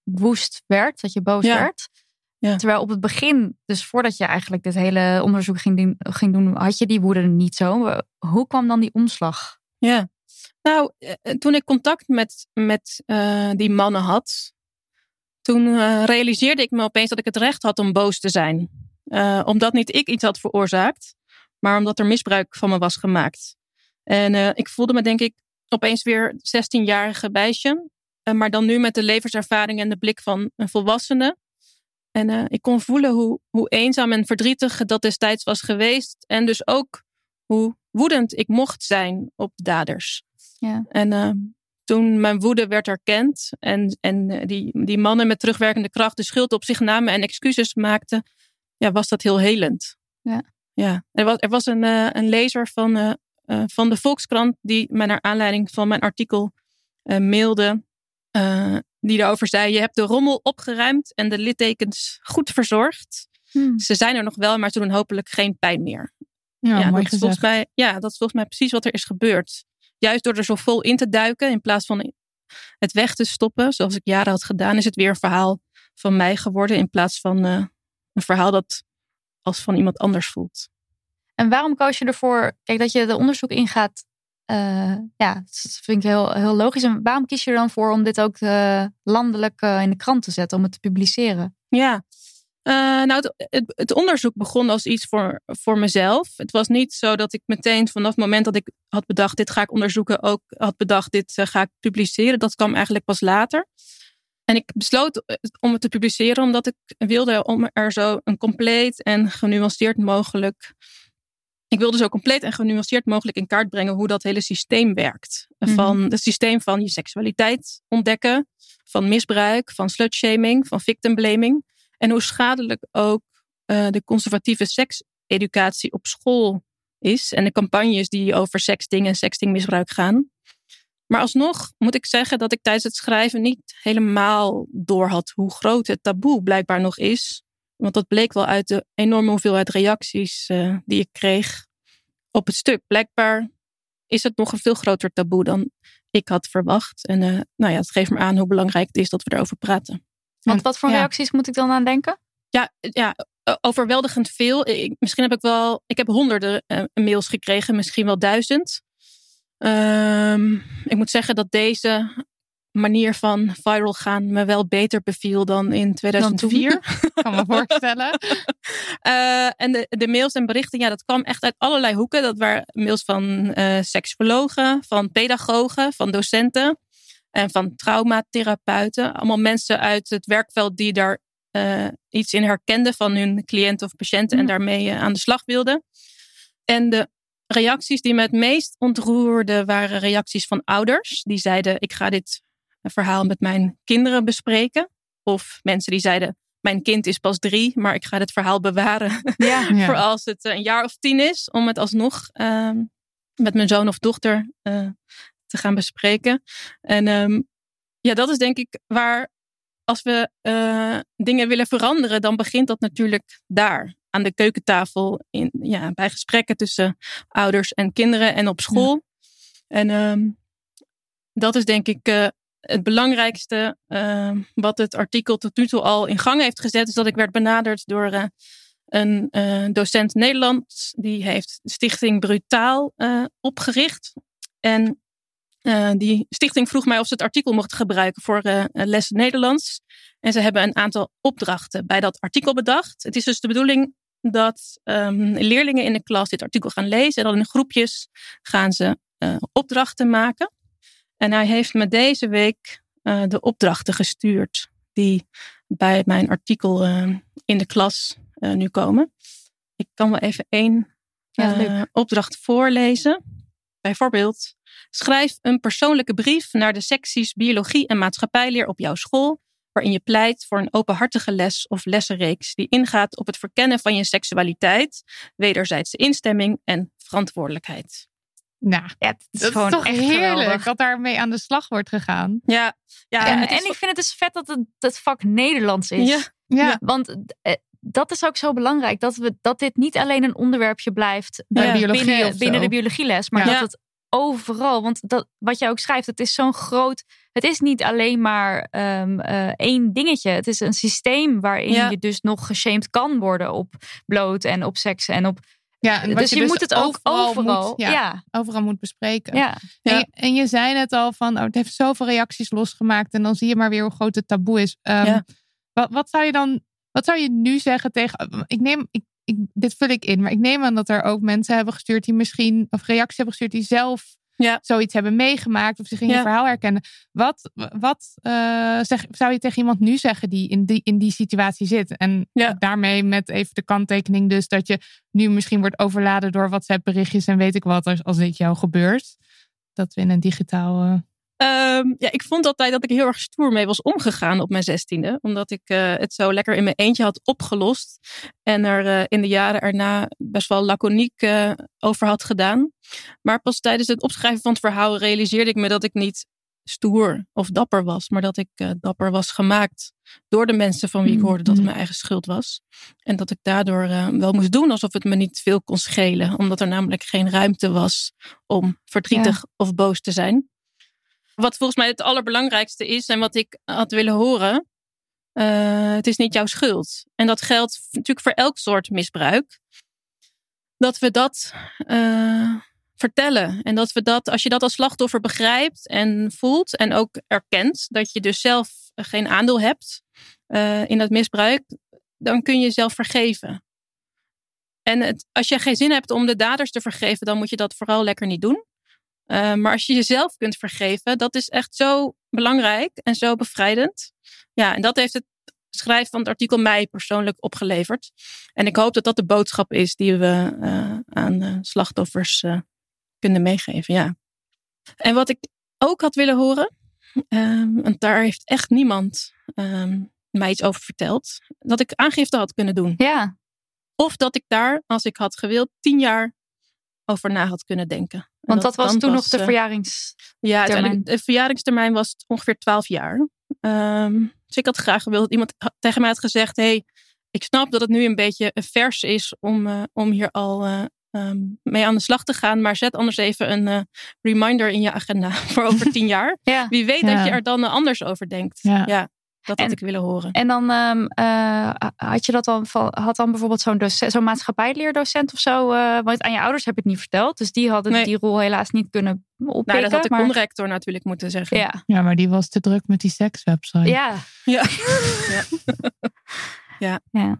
woest werd, dat je boos Ja. werd. Ja. Terwijl op het begin, dus voordat je eigenlijk dit hele onderzoek ging doen, ging doen, had je die woede niet zo. Hoe kwam dan die omslag? Ja. Nou, eh, toen ik contact met, met eh, die mannen had, toen eh, realiseerde ik me opeens dat ik het recht had om boos te zijn. Eh, omdat niet ik iets had veroorzaakt, maar omdat er misbruik van me was gemaakt. En eh, ik voelde me denk ik opeens weer 16-jarige meisje, eh, maar dan nu met de levenservaring en de blik van een volwassene. En eh, ik kon voelen hoe, hoe eenzaam en verdrietig dat destijds was geweest. En dus ook hoe woedend ik mocht zijn op de daders. Ja. En eh, toen mijn woede werd erkend en, en die, die mannen met terugwerkende kracht de schuld op zich namen en excuses maakten, ja, was dat heel helend. Ja. ja. Er was, er was een, een lezer van, eh, van de Volkskrant die mij naar aanleiding van mijn artikel eh, mailde. eh, die daarover zei: Je hebt de rommel opgeruimd en de littekens goed verzorgd. Ze zijn er nog wel, maar ze doen hopelijk geen pijn meer. Ja, dat, is volgens mij, ja, dat is volgens mij precies wat er is gebeurd. Juist door er zo vol in te duiken, in plaats van het weg te stoppen, zoals ik jaren had gedaan, is het weer een verhaal van mij geworden, in plaats van een verhaal dat als van iemand anders voelt. En waarom koos je ervoor, kijk dat je de onderzoek ingaat, eh, ja, dat vind ik heel, heel logisch. En waarom kies je er dan voor om dit ook eh, landelijk eh, in de krant te zetten, om het te publiceren? Ja, nou, het, het, het onderzoek begon als iets voor, voor mezelf. Het was niet zo dat ik meteen vanaf het moment dat ik had bedacht, dit ga ik onderzoeken, ook had bedacht, dit ga ik publiceren. Dat kwam eigenlijk pas later. En ik besloot om het te publiceren omdat ik wilde om er zo een compleet en genuanceerd mogelijk. Ik wilde zo compleet en genuanceerd mogelijk in kaart brengen hoe dat hele systeem werkt. Mhm. Van het systeem van je seksualiteit ontdekken, van misbruik, van slutshaming, van victim blaming. En hoe schadelijk ook eh, de conservatieve sekseducatie op school is. En de campagnes die over sexting en sextingmisbruik gaan. Maar alsnog moet ik zeggen dat ik tijdens het schrijven niet helemaal door had hoe groot het taboe blijkbaar nog is. Want dat bleek wel uit de enorme hoeveelheid reacties eh, die ik kreeg op het stuk. Blijkbaar is het nog een veel groter taboe dan ik had verwacht. En eh, nou ja, het geeft me aan hoe belangrijk het is dat we erover praten. Want wat voor Ja. reacties moet ik dan aan denken? Ja, ja eh, overweldigend veel. Ik, misschien heb ik wel, ik heb honderden mails gekregen, misschien wel duizend. Ehm, ik moet zeggen dat deze manier van viral gaan me wel beter beviel dan in 2004. kan me voorstellen. Eh, en de, de mails en berichten, ja, dat kwam echt uit allerlei hoeken. Dat waren mails van seksuologen, van pedagogen, van docenten en van traumatherapeuten. Allemaal mensen uit het werkveld die daar eh, iets in herkenden van hun cliënten of patiënten en Ja. daarmee aan de slag wilden. En de reacties die me het meest ontroerden waren reacties van ouders. Die zeiden, ik ga dit verhaal met mijn kinderen bespreken. Of mensen die zeiden, mijn kind is pas drie, maar ik ga dit verhaal bewaren Ja. Ja. voor als het eh, een jaar of tien is, om het alsnog ehm, met mijn zoon of dochter eh, te gaan bespreken. En ehm, ja, dat is denk ik waar, als we eh, dingen willen veranderen, dan begint dat natuurlijk daar. Aan de keukentafel, in, ja, bij gesprekken tussen ouders en kinderen en op school. En ehm, dat is denk ik eh, het belangrijkste ehm, wat het artikel tot nu toe al in gang heeft gezet. Is dat ik werd benaderd door eh, een eh, docent Nederlands. Die heeft Stichting Brutaal eh, opgericht. En die stichting vroeg mij of ze het artikel mochten gebruiken voor lessen Nederlands. En ze hebben een aantal opdrachten bij dat artikel bedacht. Het is dus de bedoeling dat um, leerlingen in de klas dit artikel gaan lezen. En dan in groepjes gaan ze opdrachten maken. En hij heeft me deze week de opdrachten gestuurd die bij mijn artikel in de klas nu komen. Ik kan wel even één ja, opdracht voorlezen. Bijvoorbeeld, schrijf een persoonlijke brief naar de secties biologie en maatschappijleer op jouw school, waarin je pleit voor een openhartige les of lessenreeks die ingaat op het verkennen van je seksualiteit, wederzijdse instemming en verantwoordelijkheid. Nou, ja, het is dat gewoon is toch echt heerlijk geweldig. dat daarmee aan de slag wordt gegaan. Ja, ja en, en ik vind het dus vet dat het, het vak Nederlands is. Ja. ja. Want eh, dat is ook zo belangrijk. Dat, we, dat dit niet alleen een onderwerpje blijft ja. binnen, binnen de biologieles. Maar dat het overal. Want dat, wat jij ook schrijft, het is zo'n groot. Het is niet alleen maar um, uh, één dingetje. Het is een systeem waarin je dus nog geshamed kan worden op bloot en op seks en op. Ja, en dus je, dus moet het ook overal, overal, moet, ja, overal moet bespreken. Ja. En, je, en, je, zei net al van, oh, het heeft zoveel reacties losgemaakt. En dan zie je maar weer hoe groot het taboe is. Um, wat, wat zou je dan wat zou je nu zeggen tegen. Ik neem, ik, ik, dit vul ik in, maar ik neem aan dat er ook mensen hebben gestuurd die misschien. of reacties hebben gestuurd die zelf ja. zoiets hebben meegemaakt of zich in je verhaal herkennen. Wat, wat uh, zeg, zou je tegen iemand nu zeggen die in die, in die situatie zit? En ja. daarmee met even de kanttekening dus dat je nu misschien wordt overladen door WhatsApp berichtjes en weet ik wat als, als dit jou gebeurt. Dat we in een digitaal... Um, ja, ik vond altijd dat ik heel erg stoer mee was omgegaan op mijn zestiende. Omdat ik uh, het zo lekker in mijn eentje had opgelost. En er uh, in de jaren erna best wel laconiek uh, over had gedaan. Maar pas tijdens het opschrijven van het verhaal realiseerde ik me dat ik niet stoer of dapper was. Maar dat ik dapper was gemaakt door de mensen van wie ik hoorde dat het mm-hmm. mijn eigen schuld was. En dat ik daardoor wel moest doen alsof het me niet veel kon schelen. Omdat er namelijk geen ruimte was om verdrietig ja. of boos te zijn. Wat volgens mij het allerbelangrijkste is en wat ik had willen horen. Uh, het is niet jouw schuld. En dat geldt natuurlijk voor elk soort misbruik. Dat we dat uh, vertellen. En dat we dat, als je dat als slachtoffer begrijpt en voelt. En ook erkent dat je dus zelf geen aandeel hebt uh, in dat misbruik. Dan kun je jezelf vergeven. En het, als je geen zin hebt om de daders te vergeven, dan moet je dat vooral lekker niet doen. Uh, maar als je jezelf kunt vergeven, dat is echt zo belangrijk en zo bevrijdend. Ja, en dat heeft het schrijven van het artikel mij persoonlijk opgeleverd. En ik hoop dat dat de boodschap is die we uh, aan slachtoffers kunnen meegeven. Ja. En wat ik ook had willen horen, um, want daar heeft echt niemand um, mij iets over verteld, dat ik aangifte had kunnen doen. Ja. Of dat ik daar, als ik had gewild, tien jaar over na had kunnen denken. Want dat, was toen nog de uh, verjaringstermijn? Ja, de verjaringstermijn was ongeveer 12 jaar. Um, dus ik had graag gewild dat iemand tegen mij had gezegd: hey, ik snap dat het nu een beetje vers is om, uh, om hier al uh, um, mee aan de slag te gaan. Maar zet anders even een uh, reminder in je agenda voor over tien jaar. ja. Wie weet ja. dat je er dan anders over denkt. Ja. ja. Dat had ik willen horen. En dan um, uh, had je dat dan, had dan bijvoorbeeld zo'n zo'n maatschappijleerdocent of zo. Uh, want aan je ouders heb het niet verteld. Dus die hadden nee. die rol helaas niet kunnen oppikken. Nou, dat had de maar... conrector natuurlijk moeten zeggen. Ja. ja, maar die was te druk met die sekswebsite. Ja. Ja. ja. ja. ja.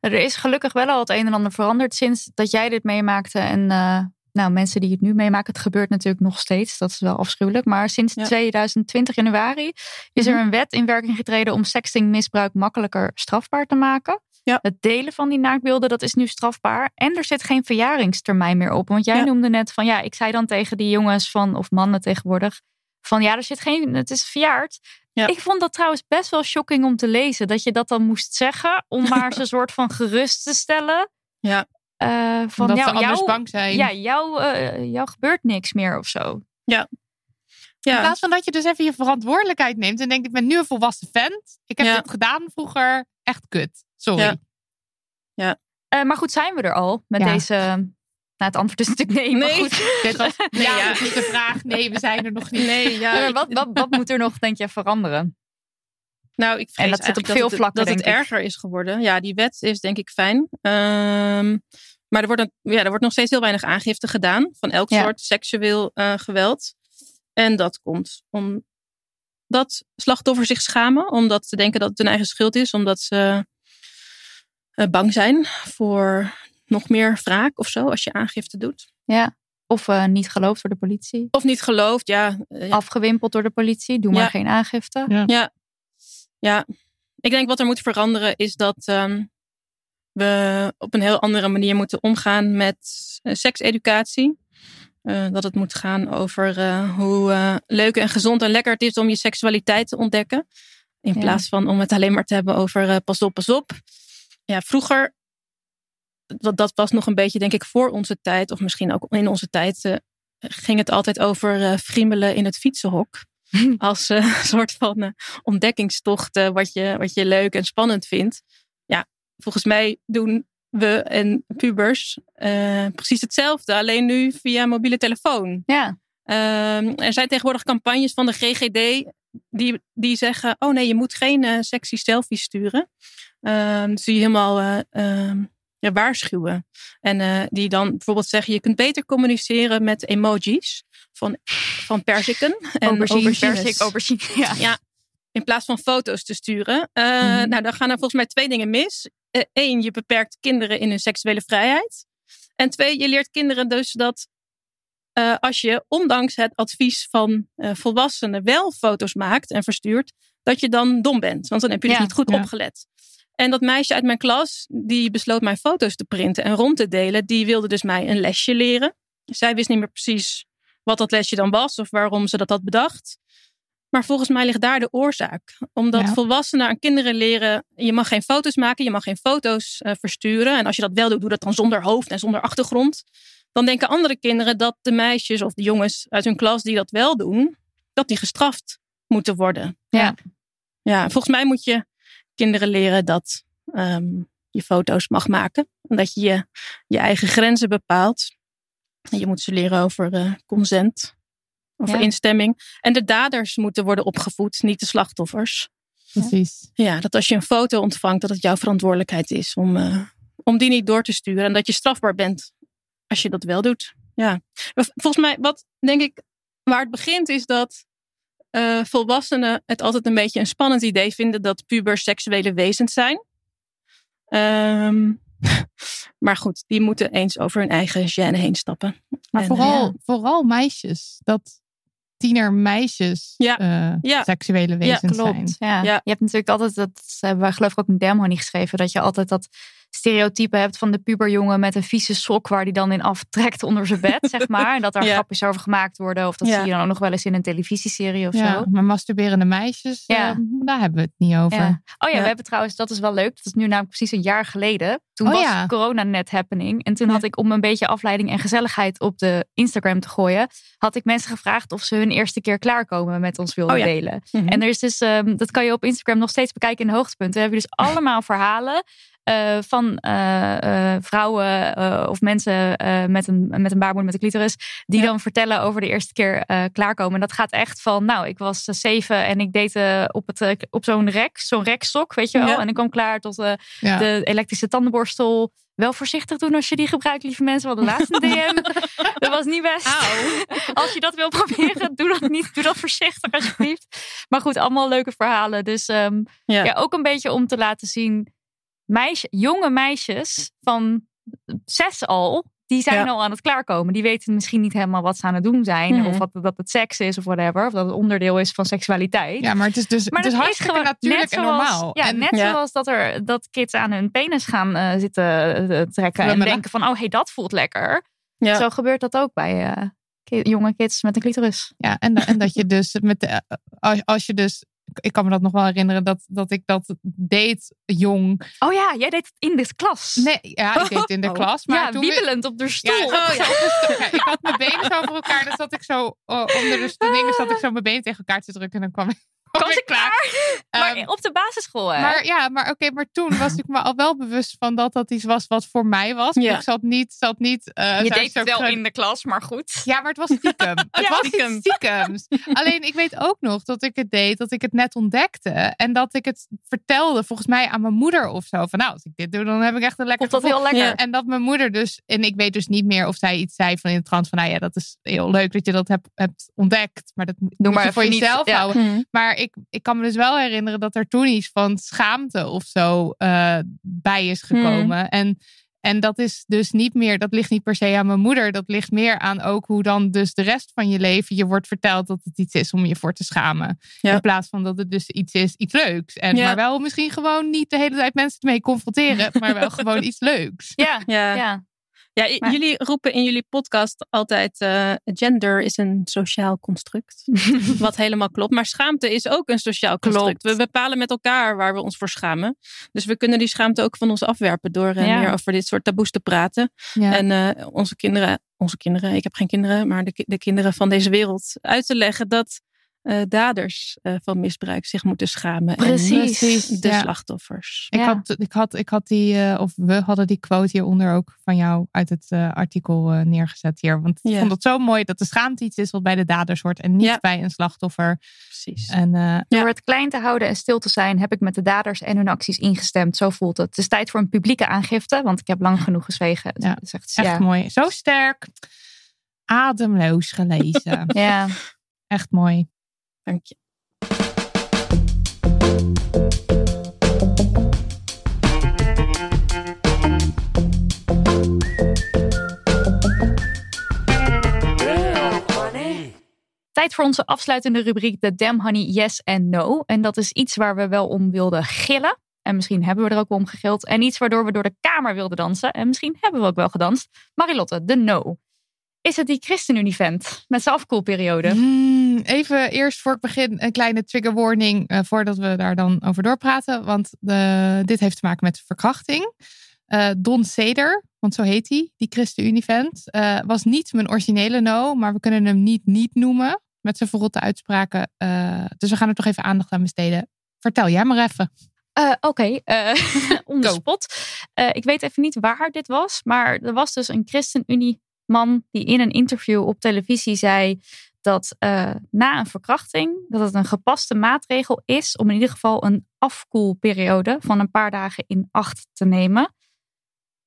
Er is gelukkig wel al het een en ander veranderd sinds dat jij dit meemaakte. En uh, nou, mensen die het nu meemaken, het gebeurt natuurlijk nog steeds. Dat is wel afschuwelijk. Maar sinds ja. 2020 januari is er een wet in werking getreden om sextingmisbruik makkelijker strafbaar te maken. Ja. Het delen van die naaktbeelden, dat is nu strafbaar. En er zit geen verjaringstermijn meer op. Want jij ja. noemde net van ja, ik zei dan tegen die jongens van, of mannen tegenwoordig, van ja, er zit geen, het is verjaard. Ja. Ik vond dat trouwens best wel shocking om te lezen. Dat je dat dan moest zeggen om maar ze een soort van gerust te stellen. Ja. Uh, van dat jou, ze anders jou, bang zijn. Ja, jou, uh, jou gebeurt niks meer of zo. Ja. ja. In plaats van dat je dus even je verantwoordelijkheid neemt en denkt: ik ben nu een volwassen vent. Ik heb ja. dit gedaan vroeger. Echt kut. Sorry. Ja. ja. Uh, maar goed, zijn we er al met ja. deze. Nou, het antwoord is natuurlijk nee. Nee. Maar goed. Dit was, nee, ja, dat is de vraag. Nee, we zijn er nog niet. Nee, ja. maar wat, wat, wat moet er nog, denk je, veranderen? Nou, ik vrees en dat zit op veel dat vlakken. Het, dat het erger is geworden. Ja, die wet is denk ik fijn. Um, maar er wordt, een, ja, er wordt nog steeds heel weinig aangifte gedaan van elk ja. soort seksueel uh, geweld. En dat komt omdat slachtoffers zich schamen, omdat ze denken dat het hun eigen schuld is, omdat ze eh, bang zijn voor nog meer wraak of zo als je aangifte doet. Ja. Of uh, niet geloofd door de politie. Of niet geloofd, ja. Uh, ja. Afgewimpeld door de politie. Doe maar Ja. geen aangifte. Ja. Ja. ja, ik denk wat er moet veranderen is dat ehm, we op een heel andere manier moeten omgaan met eh, sekseducatie. Eh, dat het moet gaan over eh, hoe leuk en gezond en lekker het is om je seksualiteit te ontdekken. In Ja. plaats van om het alleen maar te hebben over pas op, pas op. Ja, vroeger, dat, dat was nog een beetje denk ik voor onze tijd, of misschien ook in onze tijd, ging het altijd over friemelen in het fietsenhok. Als eh, soort van ontdekkingstocht wat, je, wat je leuk en spannend vindt. Volgens mij doen we en pubers eh, precies hetzelfde, alleen nu via mobiele telefoon. Ja. Ehm, er zijn tegenwoordig campagnes van de GGD die, die zeggen: Oh nee, je moet geen eh, sexy selfies sturen. Ehm dus die helemaal eh, ehm, ja, waarschuwen. En die dan bijvoorbeeld zeggen: Je kunt beter communiceren met emojis van, van perziken en aubergine, aubergines. persik, aubergine. Ja. Ja, in plaats van foto's te sturen. Mhm. Nou, dan gaan er volgens mij twee dingen mis. Eén, je beperkt kinderen in hun seksuele vrijheid. En twee, je leert kinderen dus dat eh, als je ondanks het advies van eh, volwassenen wel foto's maakt en verstuurt, dat je dan dom bent. Want dan heb je dus Ja, niet goed ja. opgelet. En dat meisje uit mijn klas, die besloot mijn foto's te printen en rond te delen, die wilde dus mij een lesje leren. Zij wist niet meer precies wat dat lesje dan was of waarom ze dat had bedacht. Maar volgens mij ligt daar de oorzaak. Omdat Ja. volwassenen aan kinderen leren: je mag geen foto's maken, je mag geen foto's eh, versturen. En als je dat wel doet, doe dat dan zonder hoofd en zonder achtergrond. Dan denken andere kinderen dat de meisjes of de jongens uit hun klas die dat wel doen, dat die gestraft moeten worden. Ja. Ja, volgens mij moet je kinderen leren dat ehm, je foto's mag maken. En dat je je, je eigen grenzen bepaalt. En je moet ze leren over eh, consent, Ja. instemming. En de daders moeten worden opgevoed, niet de slachtoffers. Precies. Ja, dat als je een foto ontvangt, dat het jouw verantwoordelijkheid is om, eh, om die niet door te sturen. En dat je strafbaar bent als je dat wel doet. Ja. Volgens mij, wat denk ik, waar het begint, is dat eh, volwassenen het altijd een beetje een spannend idee vinden dat pubers seksuele wezens zijn. Ehm, maar goed, die moeten eens over hun eigen gêne heen stappen. Maar En, vooral, ja. vooral meisjes. Dat tienermeisjes Ja. eh, Ja. seksuele wezens zijn. Klopt. Ja. Ja. Je hebt natuurlijk altijd, dat hebben wij geloof ik ook in Demhonie geschreven, dat je altijd dat stereotype hebt van de puberjongen met een vieze sok waar die dan in aftrekt onder zijn bed, zeg maar. En dat daar Ja. grapjes over gemaakt worden. Of dat Ja. zie je dan ook nog wel eens in een televisieserie of Ja, zo. maar masturberende meisjes, Ja. eh, daar hebben we het niet over. Ja. Oh ja, we hebben trouwens, dat is wel leuk. Dat is nu namelijk precies een jaar geleden. Toen Oh was corona net happening. En toen had ik om een beetje afleiding en gezelligheid op de Instagram te gooien, had ik mensen gevraagd of ze hun eerste keer klaarkomen met ons wilden Oh delen. Mhm. En er is dus, ehm, dat kan je op Instagram nog steeds bekijken in de hoogtepunten. Dan heb je dus allemaal verhalen eh, van eh, eh, vrouwen of mensen met, een, met een baarmoeder met een clitoris. Die Ja. dan vertellen over de eerste keer klaarkomen. En dat gaat echt van, nou, ik was zeven en ik deed op, het, op zo'n rek, zo'n rekstok, weet je wel. Ja. En ik kwam klaar tot Ja. de elektrische tandenborstel. Wel voorzichtig doen als je die gebruikt, lieve mensen. Want de laatste DM, dat was niet best. Als je dat wil proberen, doe dat niet. Doe dat voorzichtig alsjeblieft. Maar goed, allemaal leuke verhalen. Dus ehm, Ja. ja. ook een beetje om te laten zien. Meisje, jonge meisjes van zes al, die zijn Ja. al aan het klaarkomen. Die weten misschien niet helemaal wat ze aan het doen zijn. Mhm. Of wat, dat het seks is of whatever. Of dat het onderdeel is van seksualiteit. Ja, maar het is dus Maar het is hartstikke gewoon natuurlijk en normaal. Ja, en, net Ja. zoals dat, er, dat kids aan hun penis gaan eh, zitten eh, trekken. En denken van, oh hey, dat voelt lekker. Ja. Zo gebeurt dat ook bij eh, jonge kids met een clitoris. ja, en, en dat je dus met de, als, als je dus ik kan me dat nog wel herinneren dat, dat ik dat deed jong. Oh ja, jij deed het in de klas. Nee, ja, ik deed het in de Oh. klas. Maar ja, toen wiebelend op de stoel. Ja, oh, ja, op de stoel. Ja, ik had mijn benen zo over elkaar. Dan zat ik zo oh, onder de dingen zat ik zo mijn benen tegen elkaar te drukken. En dan kwam ik, was ik klaar? Maar Ehm, op de basisschool, hè? Maar ja, maar oké, maar toen was ik me al wel bewust van dat dat iets was wat voor mij was. Ja. Ik zat niet, zat niet. eh, je deed het wel in de klas, maar goed. Ja, maar het was stiekem. Het was stiekem. stiekems. Alleen ik weet ook nog dat ik het deed, dat ik het net ontdekte. En dat ik het vertelde, volgens mij aan mijn moeder of zo. Van nou, als ik dit doe, dan heb ik echt een lekker Vond dat gevoel. heel lekker. Ja. En dat mijn moeder dus, en ik weet dus niet meer of zij iets zei van in de trant van, nou ja, dat is heel leuk dat je dat hebt, hebt ontdekt. Maar dat Doe moet maar je voor niet. jezelf houden. Hm. Maar ik, ik kan me dus wel herinneren dat er toen iets van schaamte of zo eh, bij is gekomen. En, en dat is dus niet meer, dat ligt niet per se aan mijn moeder. Dat ligt meer aan ook hoe dan dus de rest van je leven je wordt verteld dat het iets is om je voor te schamen. Ja. In plaats van dat het dus iets is, iets leuks. En Ja. maar wel misschien gewoon niet de hele tijd mensen ermee confronteren, maar wel gewoon iets leuks. Ja, Ja. ja. Ja, Maar- jullie roepen in jullie podcast altijd: eh, gender is een sociaal construct. Wat helemaal klopt. Maar schaamte is ook een sociaal construct. Klopt. We bepalen met elkaar waar we ons voor schamen. Dus we kunnen die schaamte ook van ons afwerpen door eh, Ja. meer over dit soort taboes te praten. Ja. En eh, onze kinderen, onze kinderen, ik heb geen kinderen, maar de, de kinderen van deze wereld uit te leggen dat eh, daders eh, van misbruik zich moeten schamen. Precies. En de Ja. slachtoffers. Ik, Ja. had, ik, had, ik had die, eh, of we hadden die quote hieronder ook van jou uit het eh, artikel eh, neergezet hier. Want ik Ja. vond het zo mooi dat de schaamte iets is wat bij de daders hoort en niet Ja. bij een slachtoffer. Precies. En eh, Door het klein te houden en stil te zijn, heb ik met de daders en hun acties ingestemd. Zo voelt het. Het is tijd voor een publieke aangifte, want ik heb lang genoeg gezwegen. Ja. Zegt ze, echt ja. mooi. Zo sterk. Ademloos gelezen. Ja. echt mooi. Dank je. Tijd voor onze afsluitende rubriek, de Damn Honey Yes and No. En dat is iets waar we wel om wilden gillen. En misschien hebben we er ook om gegild. En iets waardoor we door de kamer wilden dansen. En misschien hebben we ook wel gedanst. Marilotte, de No. Is het die ChristenUnie-vent met zijn afkoelperiode? Hmm, even eerst voor ik begin een kleine trigger warning eh, voordat we daar dan over doorpraten. Want de, dit heeft te maken met verkrachting. Eh, Don Seder, want zo heet hij, die ChristenUnie-vent, eh, was niet mijn originele no, maar we kunnen hem niet niet noemen met zijn verrotte uitspraken. Dus we gaan er toch even aandacht aan besteden. Vertel jij maar even. Oké, eh on the spot. Ik weet even niet waar dit was, maar er was dus een ChristenUnie-man die in een interview op televisie zei dat eh, na een verkrachting dat het een gepaste maatregel is om in ieder geval een afkoelperiode van een paar dagen in acht te nemen.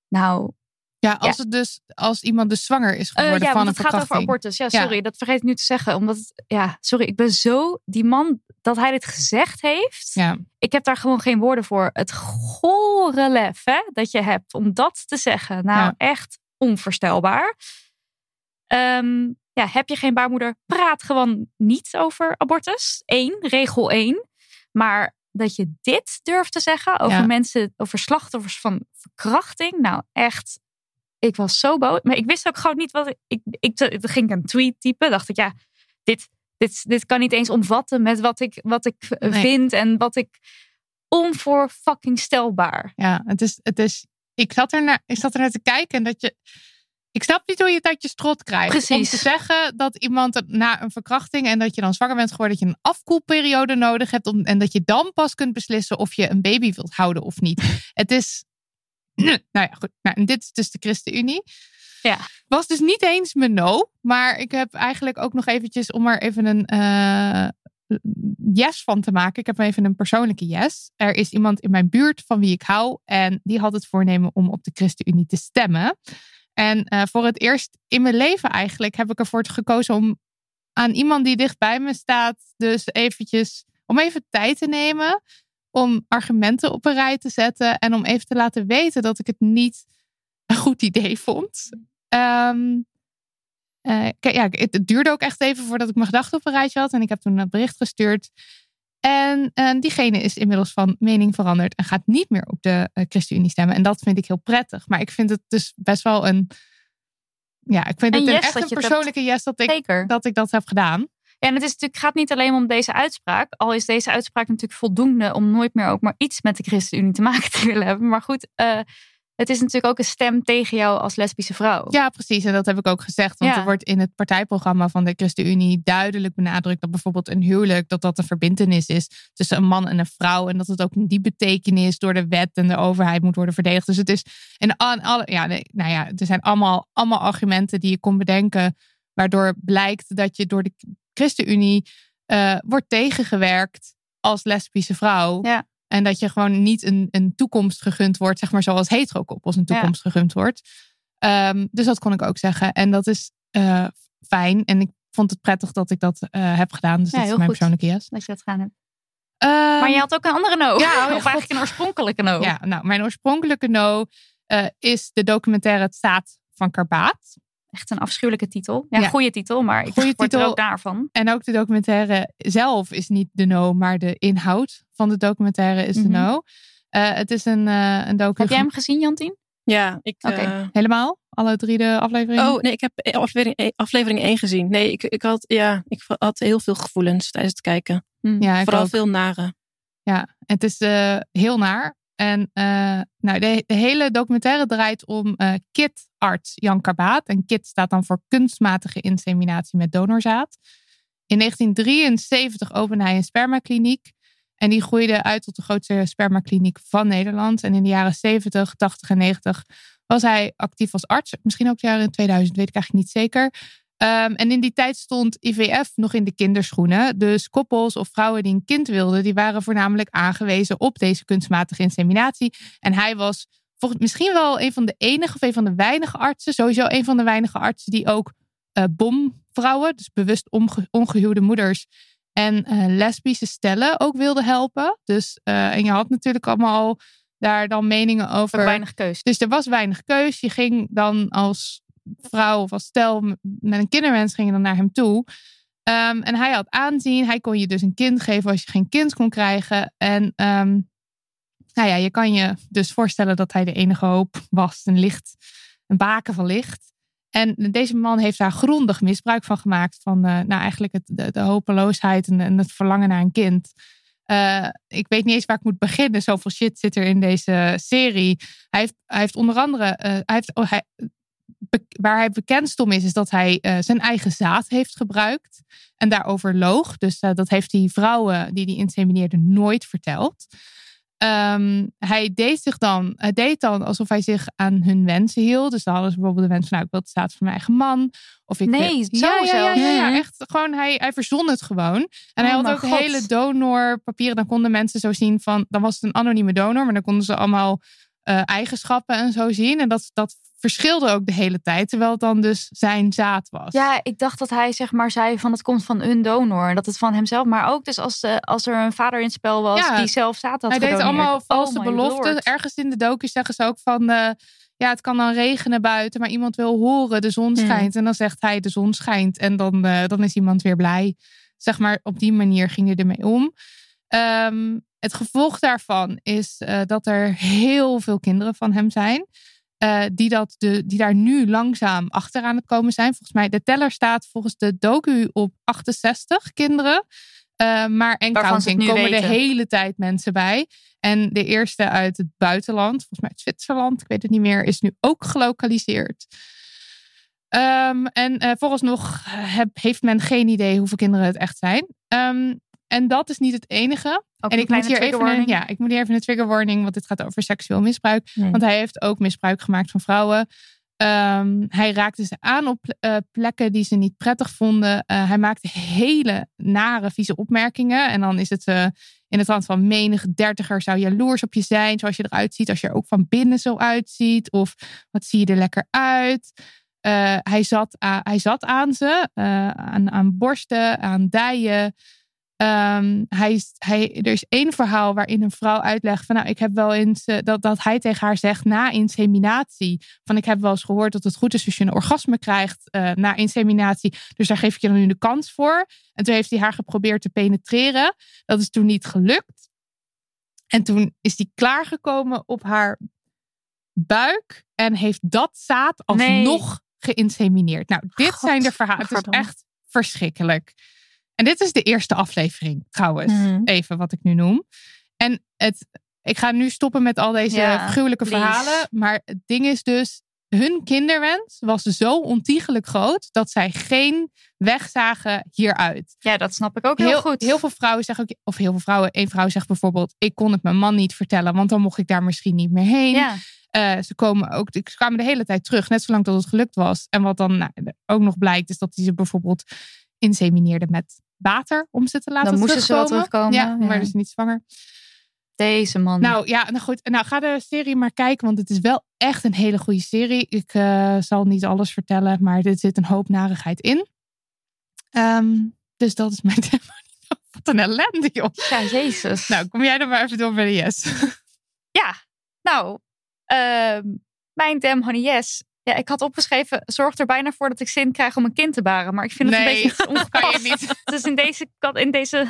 Nou, Ja, als, Het dus, als iemand dus zwanger is eh, geworden ja, van een het gaat over verkrachting. abortus. Ja, sorry, dat vergeet ik nu te zeggen. Omdat, het- ja, sorry, ik ben zo, die man, dat hij dit gezegd heeft Ja, ik heb daar gewoon geen woorden voor. Het gore lef hè, dat je hebt om dat te zeggen. Nou, Ja. echt onvoorstelbaar. Ehm, ja, heb je geen baarmoeder? Praat gewoon niet over abortus. Eén, regel één. Maar dat je dit durft te zeggen over Ja. mensen, over slachtoffers van verkrachting. Nou, echt. Ik was zo boos. Maar ik wist ook gewoon niet wat ik. Ik, ik, toen ging ik een tweet typen. Dacht ik, ja, dit, dit, dit kan niet eens omvatten met wat ik, wat ik eh, Nee. vind en wat ik onvoor fucking stelbaar. ja het is, het is, ik, zat er naar, ik zat er naar te kijken en dat je. Ik snap niet hoe je het uit je strot krijgt. Om Precies. te zeggen dat iemand na een verkrachting en dat je dan zwanger bent geworden, dat je een afkoelperiode nodig hebt. Om, en dat je dan pas kunt beslissen of je een baby wilt houden of niet. Het is. Nou ja, goed. Nou, en dit is dus de ChristenUnie. Ja. Was dus niet eens mijn no. Maar ik heb eigenlijk ook nog eventjes om er even een eh, yes van te maken. Ik heb even een persoonlijke yes. Er is iemand in mijn buurt van wie ik hou. En die had het voornemen om op de ChristenUnie te stemmen. En eh, voor het eerst in mijn leven eigenlijk heb ik ervoor gekozen om aan iemand die dicht bij me staat, dus eventjes om even tijd te nemen om argumenten op een rij te zetten en om even te laten weten dat ik het niet een goed idee vond. Ehm, kijk, ja, het, duurde ook echt even voordat ik mijn gedachten op een rijtje had en ik heb toen een bericht gestuurd. En eh, diegene is inmiddels van mening veranderd en gaat niet meer op de eh, ChristenUnie stemmen. En dat vind ik heel prettig. Maar ik vind het dus best wel een. Ja, ik vind het een, yes echt een persoonlijke yes dat ik, Zeker. dat ik dat heb gedaan. Ja, en het is natuurlijk, gaat niet alleen om deze uitspraak. Al is deze uitspraak natuurlijk voldoende om nooit meer ook maar iets met de ChristenUnie te maken te willen hebben. Maar goed, het is natuurlijk ook een stem tegen jou als lesbische vrouw. Ja, precies. En dat heb ik ook gezegd. Want Ja. er wordt in het partijprogramma van de ChristenUnie duidelijk benadrukt dat bijvoorbeeld een huwelijk, dat dat een verbintenis is tussen een man en een vrouw. En dat het ook in die betekenis door de wet en de overheid moet worden verdedigd. Dus het is, en al- alle, ja, nee, nou ja, er zijn allemaal, allemaal argumenten die je kon bedenken, waardoor blijkt dat je door de ChristenUnie eh, wordt tegengewerkt als lesbische vrouw. Ja. En dat je gewoon niet een, een toekomst gegund wordt, zeg maar zoals hetero-koppels een toekomst gegund wordt. Ehm, dus dat kon ik ook zeggen. En dat is eh, fijn. En ik vond het prettig dat ik dat eh, heb gedaan. Dus Ja, dat is mijn goed. persoonlijke yes. Dat je dat gedaan hebt. Ehm, Maar je had ook een andere no. Ja, oh of eigenlijk God. een oorspronkelijke no. Ja, nou, mijn oorspronkelijke no eh, is de documentaire Het Zaad van Karbaat. Echt een afschuwelijke titel. Ja, Ja. goede titel, maar ik word er titel. ook daarvan. En ook de documentaire zelf is niet de no, maar de inhoud van de documentaire is Mhm. de no. Eh, het is een, eh een docu. Heb jij hem gezien, Jantien? Ja, ik. Eh, Helemaal? Alle drie de afleveringen? oh, nee, ik heb aflevering, één- aflevering 1 gezien. Nee, ik, ik, had, ja, ik had heel veel gevoelens tijdens het kijken. ja, ik Vooral ook. veel nare. Ja, het is eh, heel naar. En eh, nou, de, de hele documentaire draait om eh KIT-arts Jan Karbaat. En KIT staat dan voor kunstmatige inseminatie met donorzaad. In 1973 opende hij een spermakliniek. En die groeide uit tot de grootste spermakliniek van Nederland. En in de jaren 70, 80 en 90 was hij actief als arts. Misschien ook de jaren in 2000, weet ik eigenlijk niet zeker. Ehm, en in die tijd stond IVF nog in de kinderschoenen. Dus koppels of vrouwen die een kind wilden, die waren voornamelijk aangewezen op deze kunstmatige inseminatie. En hij was volgens misschien wel een van de enige of een van de weinige artsen, sowieso een van de weinige artsen die ook eh, bomvrouwen, dus bewust ongehuwde moeders en eh, lesbische stellen ook wilde helpen. Dus, eh, en je had natuurlijk allemaal al daar dan meningen over. Ook weinig keus. Dus er was weinig keus. Je ging dan als vrouw of als stel met een kinderwens ging je dan naar hem toe. Ehm, en hij had aanzien. Hij kon je dus een kind geven als je geen kind kon krijgen. En ehm, nou ja, je kan je dus voorstellen dat hij de enige hoop was. Een licht, een baken van licht. En deze man heeft daar grondig misbruik van gemaakt. Van eh, nou eigenlijk het, de, de hopeloosheid en, en het verlangen naar een kind. Eh, ik weet niet eens waar ik moet beginnen. Zoveel shit zit er in deze serie. Hij heeft, hij heeft onder andere, eh, hij oh, waar hij bekendst om is, is dat hij zijn eigen zaad heeft gebruikt en daarover loog. Dus dat heeft die vrouwen die die insemineerden nooit verteld. Ehm, hij deed zich dan, hij deed dan alsof hij zich aan hun wensen hield. Dus dan hadden ze bijvoorbeeld de wens van, nou, ik wil het zaad van mijn eigen man. Of ik Nee, wil- zo ja, ja, ja, zelfs. ja, ja, echt gewoon, hij, hij verzon het gewoon. En hij Oh had ook God. hele donorpapieren. Dan konden mensen zo zien van, dan was het een anonieme donor, maar dan konden ze allemaal eh, eigenschappen en zo zien. En dat, dat verschilde ook de hele tijd, terwijl het dan dus zijn zaad was. Ja, ik dacht dat hij zeg maar zei van het komt van een donor. En dat het van hemzelf. Maar ook dus als, eh, als er een vader in het spel was Ja. die zelf zaad had hij deed allemaal Oh valse my beloften. lord. Ergens in de docu zeggen ze ook van, eh, ja, het kan dan regenen buiten, maar iemand wil horen, de zon Hmm. schijnt. En dan zegt hij, de zon schijnt. En dan, dan is iemand weer blij. Zeg maar, op die manier ging hij ermee om. Ehm, het gevolg daarvan is eh, dat er heel veel kinderen van hem zijn. eh, die, dat de, die daar nu langzaam achter aan het komen zijn. Volgens mij, de teller staat volgens de docu op 68 kinderen. Eh, maar en counting komen weten. de hele tijd mensen bij. En de eerste uit het buitenland, volgens mij uit Zwitserland, ik weet het niet meer, is nu ook gelokaliseerd. Ehm, en eh vooralsnog heb, heeft men geen idee hoeveel kinderen het echt zijn. Ehm, en dat is niet het enige. Ook en ik moet, hier even een, ja, ik moet hier even een trigger warning, want dit gaat over seksueel misbruik. Want hij heeft ook misbruik gemaakt van vrouwen. Ehm, hij raakte ze aan op eh, plekken die ze niet prettig vonden. Eh, hij maakte hele nare, vieze opmerkingen. En dan is het eh, in de trant van menig dertiger zou jaloers op je zijn. Zoals je eruit ziet. Als je er ook van binnen zo uitziet. Of wat zie je er lekker uit. Hij, zat aan, hij zat aan ze. aan, aan borsten, aan dijen. Ehm, hij, hij, er is één verhaal waarin een vrouw uitlegt van nou, ik heb wel eens eh, dat, dat hij tegen haar zegt na inseminatie. Van ik heb wel eens gehoord dat het goed is als je een orgasme krijgt eh, na inseminatie. Dus daar geef ik je dan nu de kans voor. En toen heeft hij haar geprobeerd te penetreren. Dat is toen niet gelukt. En toen is hij klaargekomen op haar buik en heeft dat zaad Nee. alsnog geïnsemineerd. Nou, dit God, zijn de verhalen. Het is echt verschrikkelijk. En dit is de eerste aflevering, trouwens. Mhm. Even wat ik nu noem. En het, ik ga nu stoppen met al deze Ja, gruwelijke please. verhalen. Maar het ding is dus, hun kinderwens was zo ontiegelijk groot dat zij geen weg zagen hieruit. Ja, dat snap ik ook heel, goed. Heel veel vrouwen zeggen ook, of heel veel vrouwen, één vrouw zegt bijvoorbeeld, ik kon het mijn man niet vertellen, want dan mocht ik daar misschien niet meer heen. ja. Eh, ze komen ook, ze kwamen de hele tijd terug, net zolang dat het gelukt was. En wat dan nou, ook nog blijkt, is dat hij ze bijvoorbeeld insemineerde met water om ze te laten Dan moesten ze wel terugkomen. terugkomen, Ja, maar ja. dus niet zwanger. Deze man. Nou ja, nou goed. Nou, ga de serie maar kijken, want het is wel echt een hele goede serie. Ik eh, zal niet alles vertellen, maar er zit een hoop narigheid in. Ehm, dus dat is mijn. Wat een ellende, joh. ja, jezus. Nou, kom jij dan maar even door bij de yes. Ja, nou, ehm, mijn damn honey yes. Ja, ik had opgeschreven, zorg er bijna voor dat ik zin krijg om een kind te baren. Maar ik vind het Nee, een beetje ongepast. niet. Dus in deze, in deze,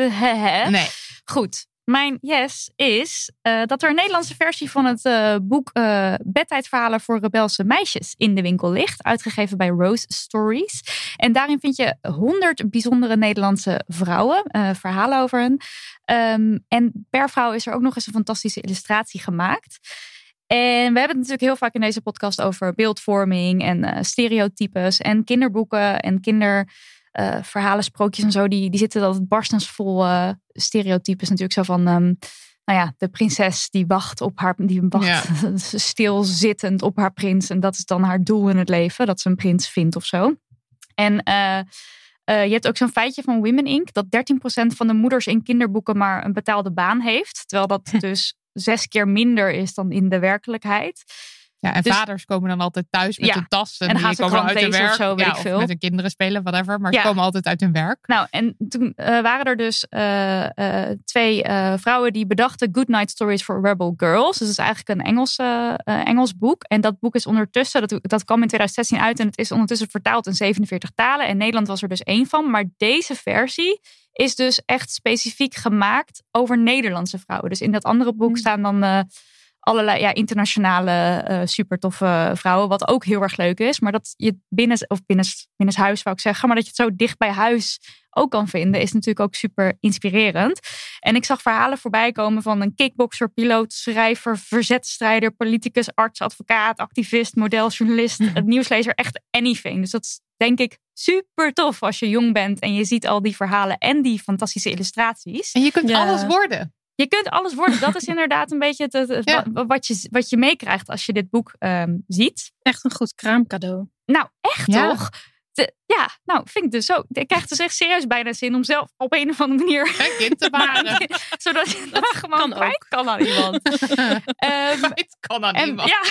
hè, hè. Nee. Goed, mijn yes is eh, dat er een Nederlandse versie van het eh, boek eh Bedtijdverhalen voor rebelse meisjes in de winkel ligt. Uitgegeven bij Rose Stories. En daarin vind je honderd bijzondere Nederlandse vrouwen. verhalen over hen. Ehm, en per vrouw is er ook nog eens een fantastische illustratie gemaakt. En we hebben het natuurlijk heel vaak in deze podcast over beeldvorming en eh, stereotypes en kinderboeken en kinderverhalen, sprookjes en zo. Die, die zitten altijd barstensvol eh stereotypes natuurlijk. Zo van, ehm, nou ja, de prinses die wacht op haar, die wacht stilzittend op haar prins. En dat is dan haar doel in het leven, dat ze een prins vindt of zo. En eh, je hebt ook zo'n feitje van Women Inc. dat 13% van de moeders in kinderboeken maar een betaalde baan heeft. Terwijl dat dus zes keer minder is dan in de werkelijkheid. Ja, en Dus- vaders komen dan altijd thuis met Ja, een tas. En, en die komen dan uit hun werk. of zo, weet ja, ik of veel. met hun kinderen spelen, whatever. Maar Ja. ze komen altijd uit hun werk. Nou, en toen eh, waren er dus eh, eh, twee vrouwen die bedachten Good Night Stories for Rebel Girls. Dus het is eigenlijk een Engels, Engels boek. En dat boek is ondertussen, dat, dat kwam in 2016 uit en het is ondertussen vertaald in 47 talen. En Nederland was er dus één van. Maar deze versie is dus echt specifiek gemaakt over Nederlandse vrouwen. Dus in dat andere boek Hmm. staan dan allerlei ja, internationale super toffe vrouwen. Wat ook heel erg leuk is. Maar dat je binnen, of binnen, binnen huis wou ik zeggen. Maar dat je het zo dicht bij huis ook kan vinden. Is natuurlijk ook super inspirerend. En ik zag verhalen voorbij komen van een kickboxer, piloot, schrijver, verzetstrijder, politicus, arts, advocaat, activist, model, journalist, het nieuwslezer. Echt anything. Dus dat is denk ik super tof als je jong bent en je ziet al die verhalen en die fantastische illustraties. En je kunt Ja. alles worden. Je kunt alles worden. Dat is inderdaad een beetje het, Ja. wat, je, wat je meekrijgt als je dit boek ehm, ziet. Echt een goed kraamcadeau. Nou, echt Ja. toch? De- ja, nou, vind ik dus zo. Ik krijg dus echt serieus bijna zin om zelf op een of andere manier. Een kind te baren. zodat je dat gewoon kan kwijt ook. kan aan iemand. Ehm, Het kan aan en, niemand. ja.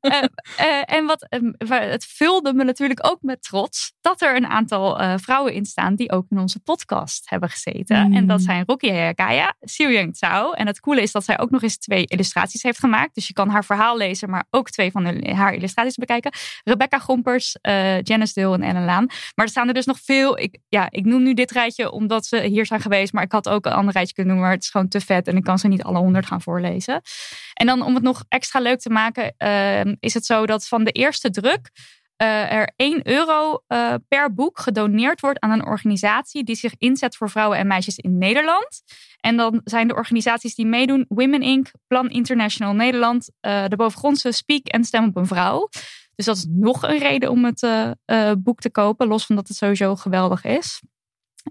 Eh, eh, en wat, ehm, het vulde me natuurlijk ook met trots dat er een aantal eh, vrouwen in staan die ook in onze podcast hebben gezeten. Mm. En dat zijn Rocky Hayakaya, Siu Yang Tsao. En het coole is dat zij ook nog eens twee illustraties heeft gemaakt. Dus je kan haar verhaal lezen, maar ook twee van haar illustraties bekijken. Rebecca Gompers, eh Janice Deel en Ellen Maar er staan er dus nog veel. Ik, ja, ik noem nu dit rijtje omdat ze hier zijn geweest. Maar ik had ook een ander rijtje kunnen noemen. Maar het is gewoon te vet en ik kan ze niet alle honderd gaan voorlezen. En dan om het nog extra leuk te maken, eh, is het zo dat van de eerste druk eh, er 1 euro eh, per boek gedoneerd wordt aan een organisatie die zich inzet voor vrouwen en meisjes in Nederland. En dan zijn de organisaties die meedoen Women Inc., Plan International Nederland, eh, de bovengrondse Speak en Stem op een Vrouw. Dus dat is nog een reden om het eh, eh, boek te kopen, los van dat het sowieso geweldig is.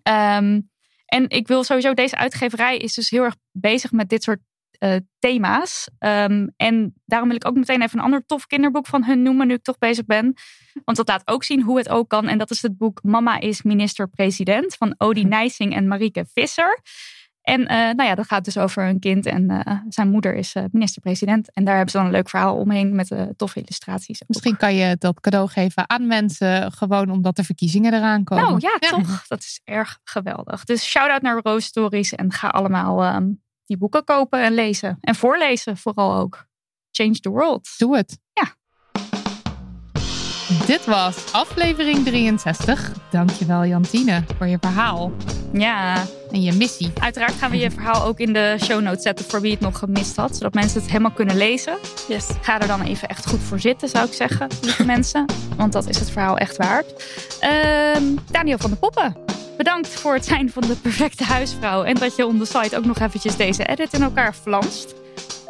Ehm, en ik wil sowieso, deze uitgeverij is dus heel erg bezig met dit soort eh, thema's. Ehm, en daarom wil ik ook meteen even een ander tof kinderboek van hun noemen, nu ik toch bezig ben. Want dat laat ook zien hoe het ook kan. En dat is het boek Mama is minister-president van Odie Nijsing en Marieke Visser. En eh, nou ja, dat gaat dus over een kind en eh, zijn moeder is eh, minister-president. En daar hebben ze dan een leuk verhaal omheen met toffe illustraties. ook. Misschien kan je dat cadeau geven aan mensen, gewoon omdat de verkiezingen eraan komen. Nou ja, toch. Dat is erg geweldig. Dus shout-out naar Rose Stories en ga allemaal ehm, die boeken kopen en lezen. En voorlezen vooral ook. Change the world. Doe het. Ja. Dit was aflevering 63. Dankjewel Jantine voor je verhaal Ja, en je missie. uiteraard gaan we je verhaal ook in de show notes zetten voor wie het nog gemist had. Zodat mensen het helemaal kunnen lezen. Yes. Ga er dan even echt goed voor zitten, zou ik zeggen, lieve mensen. Want dat is het verhaal echt waard. Ehm, Daniel van de Poppen. Bedankt voor het zijn van de perfecte huisvrouw. En dat je on the site ook nog eventjes deze edit in elkaar flanst.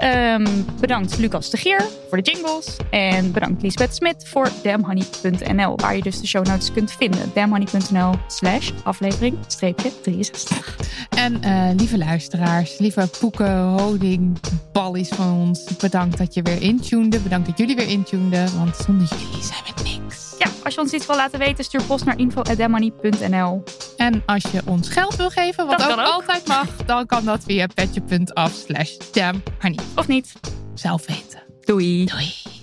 Ehm, bedankt Lucas de Geer voor de jingles. En bedankt Lisbeth Smit voor damhoney.nl. Waar je dus de show notes kunt vinden. damhoney.nl slash aflevering 63. En uh, lieve luisteraars, lieve poeken, honing, ballies van ons. Bedankt dat je weer intunede. Bedankt dat jullie weer intuneden. Want zonder jullie zijn we niks. Ja, als je ons iets wil laten weten, stuur post naar info.damhoney.nl. En als je ons geld wil geven, wat ook, altijd mag, dan kan dat via petje.af slash. Of niet. Zelf weten. Doei. Doei.